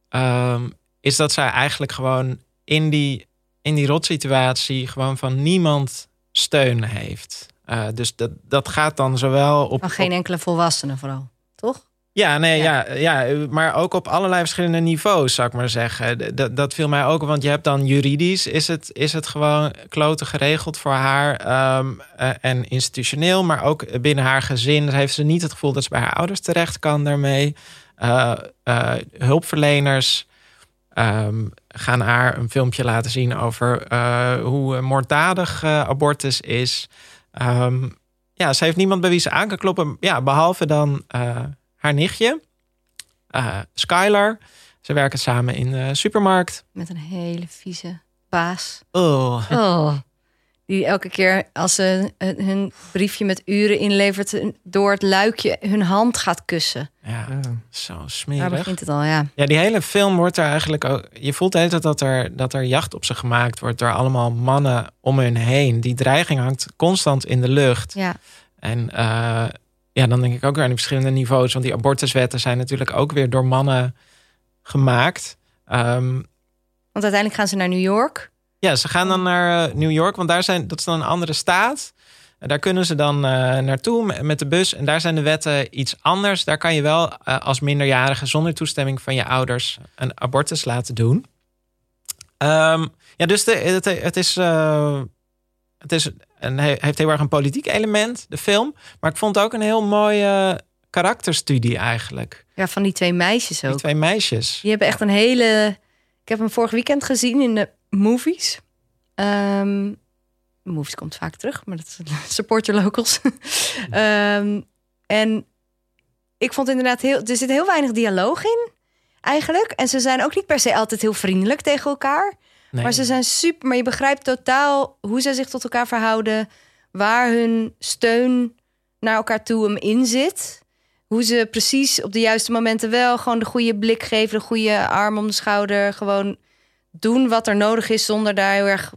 um, is dat zij eigenlijk gewoon in die, in die rotsituatie gewoon van niemand steun heeft. Uh, dus dat, dat gaat dan zowel op. Geen op, enkele volwassene vooral, toch? Ja, nee, ja. Ja, ja, maar ook op allerlei verschillende niveaus, zou ik maar zeggen. Dat, dat viel mij ook, want je hebt dan juridisch, is het, is het gewoon kloten geregeld voor haar. Um, uh, en institutioneel, maar ook binnen haar gezin heeft ze niet het gevoel dat ze bij haar ouders terecht kan daarmee. Uh, uh, hulpverleners um, gaan haar een filmpje laten zien over uh, hoe moorddadig abortus is. Um, ja, ze heeft niemand bij wie ze aan kan kloppen, ja, behalve dan haar nichtje, uh, Skylar. Ze werken samen in de supermarkt. Met een hele vieze baas. Oh. oh. Die elke keer als ze hun briefje met uren inlevert... door het luikje hun hand gaat kussen. Ja, zo smerig. Daar begint het al, ja. Ja, die hele film wordt er eigenlijk ook... Je voelt de hele tijd dat er, dat er jacht op ze gemaakt wordt... door allemaal mannen om hun heen. Die dreiging hangt constant in de lucht. Ja. En... Uh, ja, dan denk ik ook weer aan die verschillende niveaus. Want die abortuswetten zijn natuurlijk ook weer door mannen gemaakt. Um, want uiteindelijk gaan ze naar New York. Ja, ze gaan dan naar uh, New York, want daar zijn, dat is dan een andere staat. Daar kunnen ze dan uh, naartoe met de bus. En daar zijn de wetten iets anders. Daar kan je wel uh, als minderjarige zonder toestemming van je ouders een abortus laten doen. Um, ja, dus de, het, het is het is een, heeft heel erg een politiek element, de film. Maar ik vond het ook een heel mooie karakterstudie eigenlijk. Ja, van die twee meisjes ook. Die twee meisjes. Die hebben echt een hele... Ik heb hem vorig weekend gezien in de movies. Um, movies komt vaak terug, maar dat support your locals. um, en ik vond inderdaad heel... Er zit heel weinig dialoog in, eigenlijk. En ze zijn ook niet per se altijd heel vriendelijk tegen elkaar. Nee. Maar ze zijn super. Maar je begrijpt totaal hoe ze zich tot elkaar verhouden. Waar hun steun naar elkaar toe hem in zit. Hoe ze precies op de juiste momenten wel gewoon de goede blik geven. De goede arm om de schouder. Gewoon doen wat er nodig is zonder daar heel erg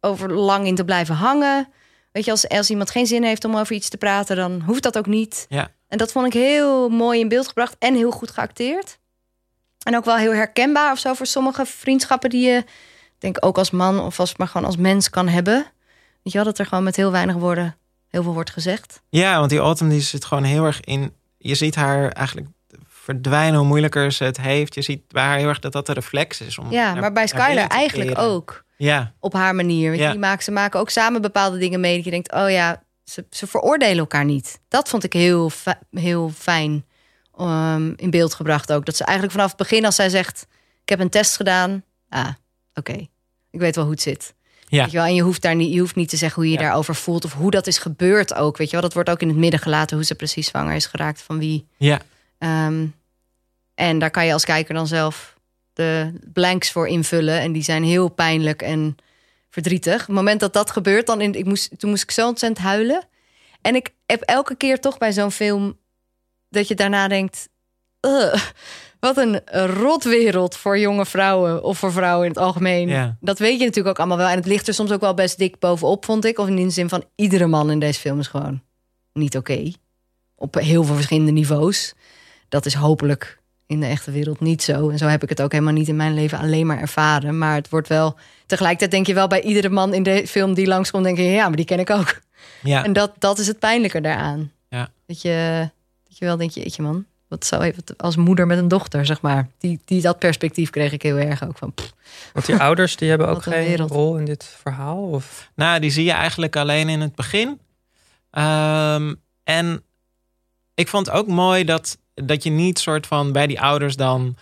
over lang in te blijven hangen. Weet je, als, als iemand geen zin heeft om over iets te praten, dan hoeft dat ook niet. Ja. En dat vond ik heel mooi in beeld gebracht en heel goed geacteerd. En ook wel heel herkenbaar of zo voor sommige vriendschappen die je denk ook als man of als maar gewoon als mens kan hebben. Weet je wel, dat er gewoon met heel weinig woorden heel veel wordt gezegd. Ja, want die Autumn die zit gewoon heel erg in. Je ziet haar eigenlijk verdwijnen, hoe moeilijker ze het heeft. Je ziet bij haar heel erg dat dat de reflex is. Om ja, maar bij Skylar eigenlijk keren. ook. Ja. Op haar manier. Ja. die maken, ze maken ook samen bepaalde dingen mee. Dat je denkt, oh ja, ze, ze veroordelen elkaar niet. Dat vond ik heel, heel fijn um, in beeld gebracht ook. Dat ze eigenlijk vanaf het begin, als zij zegt... ik heb een test gedaan. Ah, oké. Okay. Ik weet wel hoe het zit. Ja. Weet je, wel? En je hoeft, daar niet, je hoeft niet te zeggen hoe je ja. daarover voelt... of hoe dat is gebeurd ook. Weet je wel? Dat wordt ook in het midden gelaten... hoe ze precies zwanger is geraakt van wie. Ja. Um, en daar kan je als kijker dan zelf de blanks voor invullen. En die zijn heel pijnlijk en verdrietig. Op het moment dat dat gebeurt, dan in, ik moest, toen moest ik zo ontzettend huilen. En ik heb elke keer toch bij zo'n film... dat je daarna denkt... wat een rotwereld voor jonge vrouwen of voor vrouwen in het algemeen. Ja. Dat weet je natuurlijk ook allemaal wel. En het ligt er soms ook wel best dik bovenop, vond ik. Of in de zin van iedere man in deze film is gewoon niet oké. Okay. Op heel veel verschillende niveaus. Dat is hopelijk in de echte wereld niet zo. En zo heb ik het ook helemaal niet in mijn leven alleen maar ervaren. Maar het wordt wel... Tegelijkertijd denk je wel bij iedere man in de film die langskomt... denk je, ja, maar die ken ik ook. Ja. En dat, dat is het pijnlijke daaraan. Ja. Dat, je, dat je wel denkt, jeetje man, wat zou even als moeder met een dochter, zeg maar. Die, die dat perspectief kreeg ik heel erg ook van. pff, Want die ouders die hebben ook geen wereld. rol in dit verhaal? Of? Nou, die zie je eigenlijk alleen in het begin. Ehm, en ik vond ook mooi dat, dat je niet soort van bij die ouders dan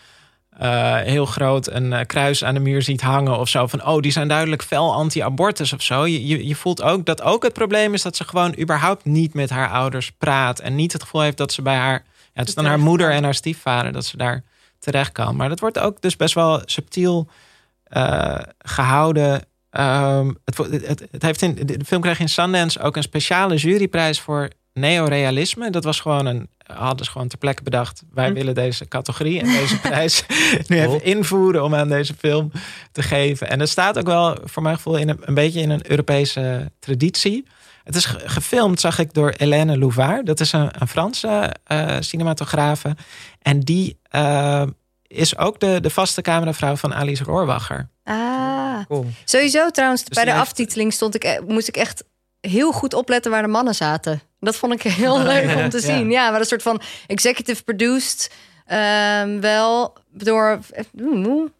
eh, heel groot een eh, kruis aan de muur ziet hangen of zo. Van oh, die zijn duidelijk fel anti-abortus of zo. Je, je, je voelt ook dat ook het probleem is dat ze gewoon überhaupt niet met haar ouders praat. En niet het gevoel heeft dat ze bij haar. Ja, het is dan haar moeder en haar stiefvader dat ze daar terecht kan. Maar dat wordt ook dus best wel subtiel eh, gehouden. Ehm, het, het, het heeft in, de film kreeg in Sundance ook een speciale juryprijs voor neorealisme. Dat was gewoon een, hadden ze gewoon ter plekke bedacht. Wij willen deze categorie en deze prijs nu even invoeren om aan deze film te geven. En dat staat ook wel voor mijn gevoel in een, een beetje in een Europese traditie. Het is ge- gefilmd, zag ik, door Hélène Louvard. Dat is een, een Franse eh, cinematografe. En die eh, is ook de, de vaste cameravrouw van Alice Rohrwacher. Ah, Cool. sowieso trouwens, bij die de heeft- aftiteling stond ik, eh, moest ik echt heel goed opletten waar de mannen zaten. Dat vond ik heel leuk om te zien. Ja, maar een soort van executive produced. ehm, wel door. oeh,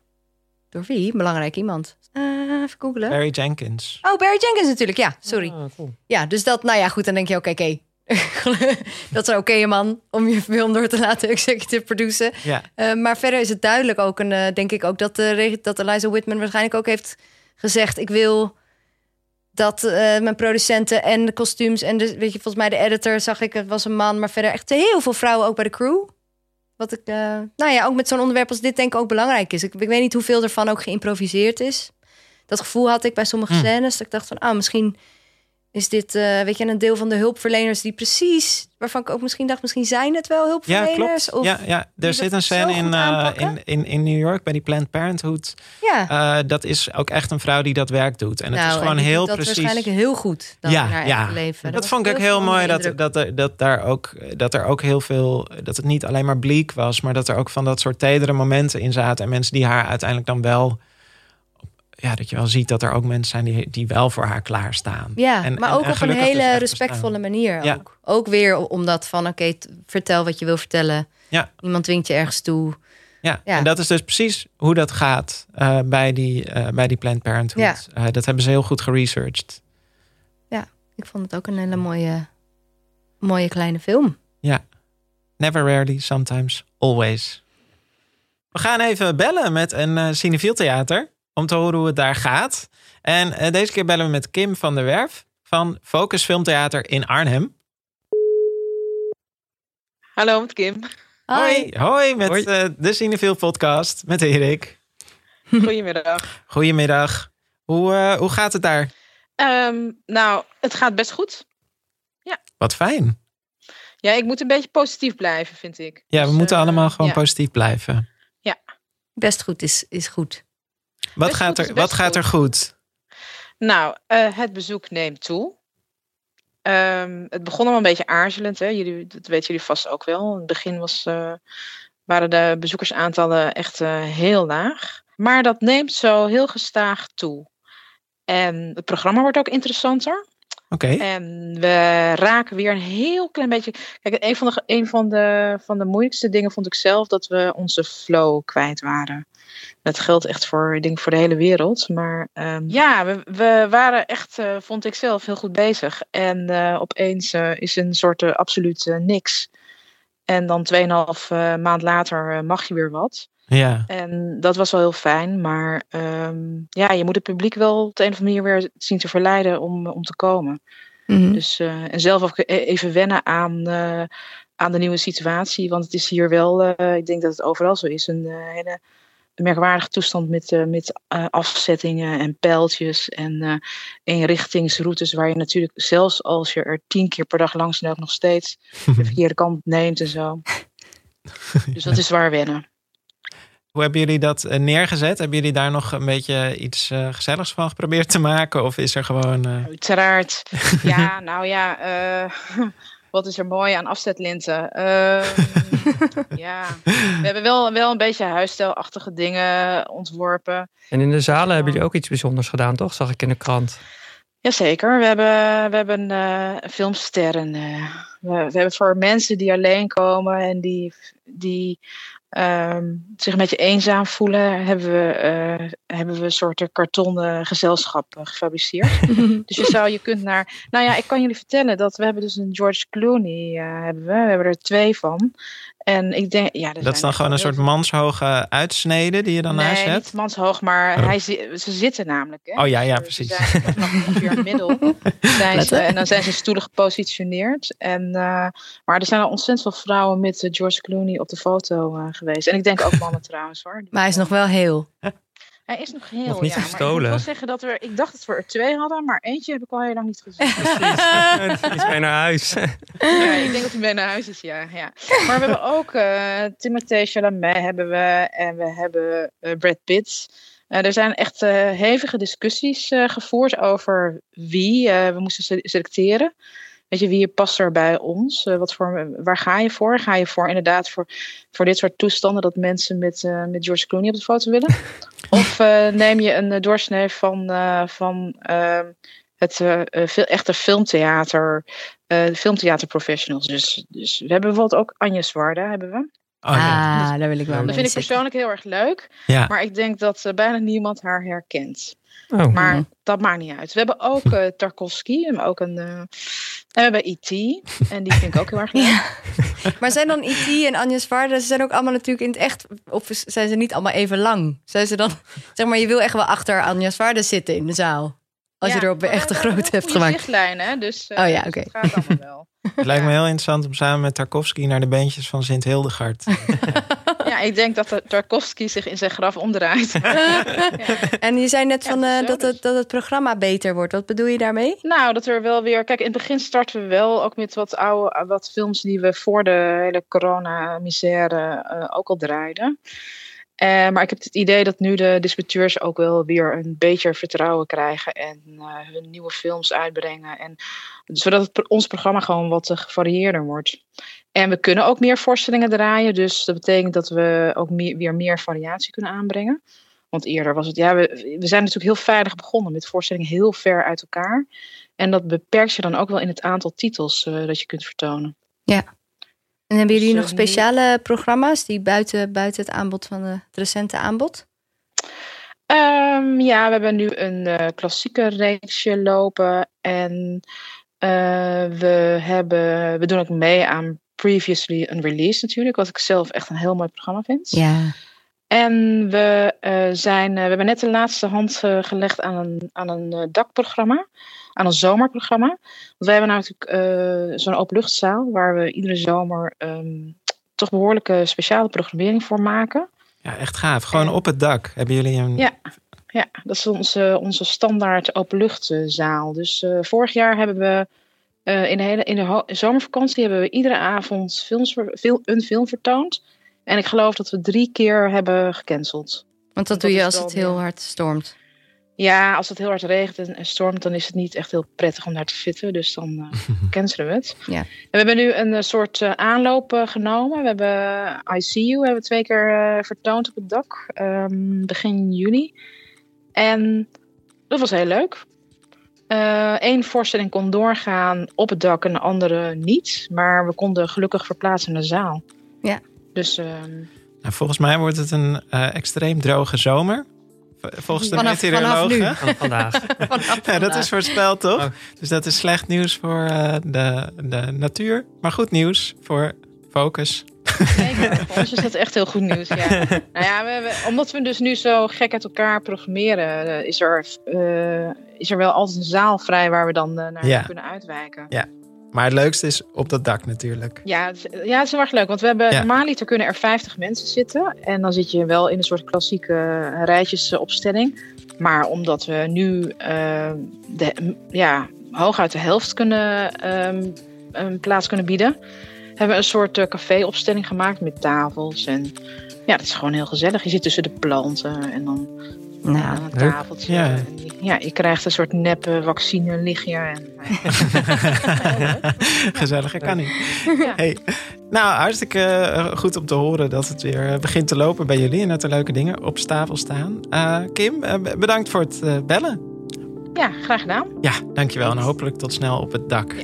door wie? Belangrijk iemand. Eh, even googlen. Barry Jenkins. Oh, Barry Jenkins natuurlijk. Ja, sorry. Ah, cool. Ja, dus dat, nou ja, goed. Dan denk je ook, oké, dat is oké man om je film door te laten executive produceren. Ja. Eh, maar verder is het duidelijk ook, en eh, denk ik ook dat, de, dat Eliza Whitman waarschijnlijk ook heeft gezegd: ik wil dat eh, mijn producenten en de kostuums en de, weet je, volgens mij de editor zag ik, het was een man, maar verder echt heel veel vrouwen ook bij de crew. Wat ik, eh, nou ja, ook met zo'n onderwerp als dit denk ik ook belangrijk is. Ik, ik weet niet hoeveel ervan ook geïmproviseerd is. Dat gevoel had ik bij sommige Hm. scènes. Dat ik dacht van, ah, misschien is dit, eh, weet je, een deel van de hulpverleners die precies, waarvan ik ook misschien dacht, misschien zijn het wel Ja, hulpverleners. klopt. Of, Ja, ja. die er zit een scène in, eh, in, in, in New York bij die Planned Parenthood. Ja. Eh, dat is ook echt een vrouw die dat werk doet. En het Nou, is gewoon heel dat precies. waarschijnlijk heel goed dan in haar eigen leven. Dat, vond ik ook heel mooi. Dat, dat, er, dat, daar ook, dat er ook heel veel. Dat het niet alleen maar bleek was. Maar dat er ook van dat soort tedere momenten in zaten. En mensen die haar uiteindelijk dan wel. Ja, dat je wel ziet dat er ook mensen zijn die, die wel voor haar klaarstaan. Ja, En- maar en- ook en op een hele respectvolle manier. Ja. Ook. ook weer omdat van, oké, vertel wat je wil vertellen. Ja. Niemand dwingt je ergens toe. Ja, Ja. en dat is dus precies hoe dat gaat eh, bij, die, eh, bij die Planned Parenthood. Ja. Eh, dat hebben ze heel goed geresearched. Ja, ik vond het ook een hele mooie, mooie kleine film. Ja. Never rarely, sometimes, always. We gaan even bellen met een uh, Cinefiel Theater om te horen hoe het daar gaat. En eh, deze keer bellen we met Kim van der Werf van Focus Filmtheater in Arnhem. Hallo, met Kim. Hoi, hoi met eh, de Cinefiel podcast met Erik. Goedemiddag. Goedemiddag. Hoe, eh, hoe gaat het daar? Ehm, nou, het gaat best goed. Wat fijn. Ja, ik moet een beetje positief blijven, vind ik. Ja, we Dus, moeten allemaal gewoon ja. positief blijven. Ja. Best goed is, is goed. Wat, Best gaat goed er, wat best gaat er goed? Nou, eh, het bezoek neemt toe. Ehm, het begon al een beetje aarzelend, hè? Jullie, dat weten jullie vast ook wel. In het begin was, eh, waren de bezoekersaantallen echt eh, heel laag. Maar dat neemt zo heel gestaag toe. En het programma wordt ook interessanter. En we raken weer een heel klein beetje. Kijk, een van, de, een van de, van de moeilijkste dingen vond ik zelf dat we onze flow kwijt waren. Dat geldt echt voor, denk, voor de hele wereld. Maar ehm, ja, we, we waren echt, eh, vond ik zelf, heel goed bezig. En eh, opeens eh, is een soort absoluut niks. En dan 2,5 uh, maand later mag je weer wat. Ja. En dat was wel heel fijn. Maar ehm, ja, je moet het publiek wel op de een of andere manier weer zien te verleiden om, om te komen. Mhm. Dus, eh, en zelf ook e- even wennen aan, eh, aan de nieuwe situatie. Want het is hier wel, eh, ik denk dat het overal zo is, een eh, hele merkwaardige toestand met, eh, met afzettingen en pijltjes en eh, eenrichtingsroutes. Waar je natuurlijk, zelfs als je er tien keer per dag langs loopt, nog steeds de verkeerde kant neemt en zo. Dus dat is waar wennen. Hoe hebben jullie dat eh, neergezet? Hebben jullie daar nog een beetje iets eh, gezelligs van geprobeerd te maken? Of is er gewoon... eh, Uiteraard. Ja, nou ja, eh, wat is er mooi aan afzetlinten? Ehm, ja, we hebben wel, wel een beetje huisstijlachtige dingen ontworpen. En in de zalen hebben jullie ook iets bijzonders gedaan, toch? Zag ik in de krant. Jazeker, we hebben, we hebben eh, filmsterren. eh, we, we hebben voor mensen die alleen komen en die, die ehm, zich een beetje eenzaam voelen, hebben we, eh, hebben we een soort kartonnen gezelschap gefabriceerd. dus je zou, je kunt naar. Nou ja, ik kan jullie vertellen dat we hebben dus een George Clooney eh, hebben we. We hebben er twee van. En ik denk, ja, Dat zijn is dan gewoon een soort manshoge uitsnede die je dan naast Nee, hebt? niet manshoog, maar Oh. hij, ze zitten namelijk. Hè? Oh ja, ja, Ze precies. zijn vanaf ongeveer middel. Zijn ze, Letter. en dan zijn ze stoelen gepositioneerd. En, eh, maar er zijn al ontzettend veel vrouwen met eh, George Clooney op de foto eh, geweest. En ik denk ook mannen trouwens hoor. Maar hij is nog wel heel. Hij is nog heel, Nog niet ja. Ik gestolen. moet wel zeggen dat we, ik dacht dat we er twee hadden, maar eentje heb ik al heel lang niet gezien. Die is mee naar huis. Ja, ik denk dat hij mee naar huis is, ja. ja. Maar we hebben ook eh Timothée Chalamet hebben we en we hebben eh, Brad Pitt. Eh, er zijn echt hevige discussies gevoerd over wie we moesten se- selecteren. Weet je, wie past er bij ons? Wat voor, waar ga je voor? Ga je voor inderdaad voor, voor dit soort toestanden dat mensen met, met George Clooney op de foto willen? Of eh, neem je een eh, doorsnee van, eh, van ehm, het veel, echte filmtheater, eh filmtheaterprofessionals. Dus, dus we hebben bijvoorbeeld ook Anja Zwarda, hebben we. Oh, ja. Ah, daar wil ik wel Dat vind ik persoonlijk heel erg leuk. Ja. Maar ik denk dat bijna niemand haar herkent. Oh. Maar dat maakt niet uit. We hebben ook eh, Tarkovsky. Ook een. eh, en we hebben E.T. En die vind ik ook heel erg leuk. Maar zijn dan E.T. en Anja Zwaarda, ze zijn ook allemaal natuurlijk in het echt... Of zijn ze niet allemaal even lang? Zijn ze dan... Zeg maar, je wil echt wel achter Anja Zwaarda zitten in de zaal. Als je Ja, er op maar echt een hebben groot wel hebt goede gemaakt. zichtlijnen, hè, dus, eh, Oh ja, dus oké. het gaat allemaal wel. Het lijkt me heel interessant om samen met Tarkovsky naar de beentjes van Sint Hildegard. Ik denk dat Tarkovsky zich in zijn graf omdraait. En je zei net van, eh, dat, het, dat het programma beter wordt. Wat bedoel je daarmee? Nou, dat er wel weer. Kijk, in het begin starten we wel ook met wat oude wat films die we voor de hele corona-misère eh, ook al draaiden. Eh, maar ik heb het idee dat nu de distributeurs ook wel weer een beetje vertrouwen krijgen en hun nieuwe films uitbrengen. En, zodat het, ons programma gewoon wat gevarieerder wordt. En we kunnen ook meer voorstellingen draaien, dus dat betekent dat we ook meer, weer meer variatie kunnen aanbrengen. Want eerder was het, ja, we, we zijn natuurlijk heel veilig begonnen met voorstellingen heel ver uit elkaar. En dat beperkt je dan ook wel in het aantal titels eh, dat je kunt vertonen. Ja. En hebben jullie Dus, nog eh, speciale programma's die buiten, buiten het aanbod van de, het recente aanbod? Ehm, ja, we hebben nu een eh, klassieke reeksje lopen. En we, hebben, we doen ook mee aan Previously Unreleased natuurlijk. Wat ik zelf echt een heel mooi programma vind. Ja. En we, eh, zijn, eh, we hebben net de laatste hand eh, gelegd aan een, aan een dakprogramma. Aan een zomerprogramma. Want wij hebben natuurlijk eh, zo'n openluchtzaal. Waar we iedere zomer ehm, toch behoorlijke speciale programmering voor maken. Ja, echt gaaf. Gewoon op het dak hebben jullie een... Ja, ja dat is onze, onze standaard openluchtzaal. Dus eh, vorig jaar hebben we eh, in de, hele, in de zomervakantie hebben we iedere avond films, een film vertoond. En ik geloof dat we drie keer hebben gecanceld. Want dat Dat doe je als het heel ja. hard stormt. Ja, als het heel hard regent en, stormt, dan is het niet echt heel prettig om daar te zitten. Dus dan eh, cancelen we het. Ja. En we hebben nu een eh, soort aanloop genomen. We hebben ICU hebben we twee keer vertoond op het dak. ehm, begin juni. En dat was heel leuk. Eén voorstelling kon doorgaan op het dak en de andere niet. Maar we konden gelukkig verplaatsen naar de zaal. Ja. Dus ehm, Nou, volgens mij wordt het een eh, extreem droge zomer. Volgens de Vanaf- vanaf meteorologen. nu. Vanaf vandaag. Ja, dat is voorspeld, toch? Dus dat is slecht nieuws voor eh, de, de natuur. Maar goed nieuws voor Focus. Zeker, voor ons is dat echt heel goed nieuws. Ja. nou ja, we omdat we dus nu zo gek uit elkaar programmeren, eh, is er, eh, is er wel altijd een zaal vrij waar we dan eh, naar Ja. kunnen uitwijken. Ja. Maar het leukste is op dat dak natuurlijk. Ja, het, is- ja, het is heel erg leuk. Want we hebben Ja. normaaliter kunnen er 50 mensen zitten. En dan zit je wel in een soort klassieke rijtjesopstelling. Maar omdat we nu de, ja, hooguit de helft kunnen, ehm, een plaats kunnen bieden, hebben we een soort eh, caféopstelling gemaakt met tafels. En ja, dat is gewoon heel gezellig. Je zit tussen de planten en dan Nou, aan een leuk. tafeltje. Ja. Ja, je krijgt een soort neppe vaccine ligje. En, Gezelliger kan niet. Ja. Hey. Nou, hartstikke eh, goed om te horen dat het weer eh, begint te lopen bij jullie. En dat er leuke dingen op tafel staan. Eh, Kim, eh, bedankt voor het eh, bellen. Ja, graag gedaan. Ja, dankjewel. En hopelijk tot snel op het dak.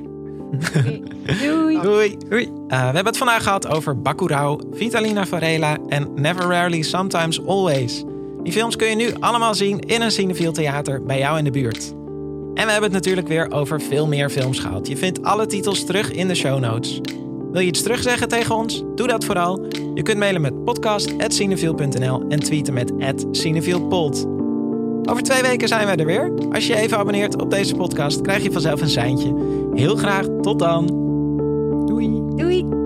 Doei. Doei. Doei. Uh, we hebben het vandaag gehad over Bacurau, Vitalina Varela en Never Rarely Sometimes Always. Die films kun je nu allemaal zien in een Cinefield Theater bij jou in de buurt. En we hebben het natuurlijk weer over veel meer films gehad. Je vindt alle titels terug in de show notes. Wil je iets terugzeggen tegen ons? Doe dat vooral. Je kunt mailen met podcast.cinefield.nl en tweeten met @cinefieldpod. Over twee weken zijn wij er weer. Als je je even abonneert op deze podcast, krijg je vanzelf een seintje. Heel graag tot dan. Doei. Doei.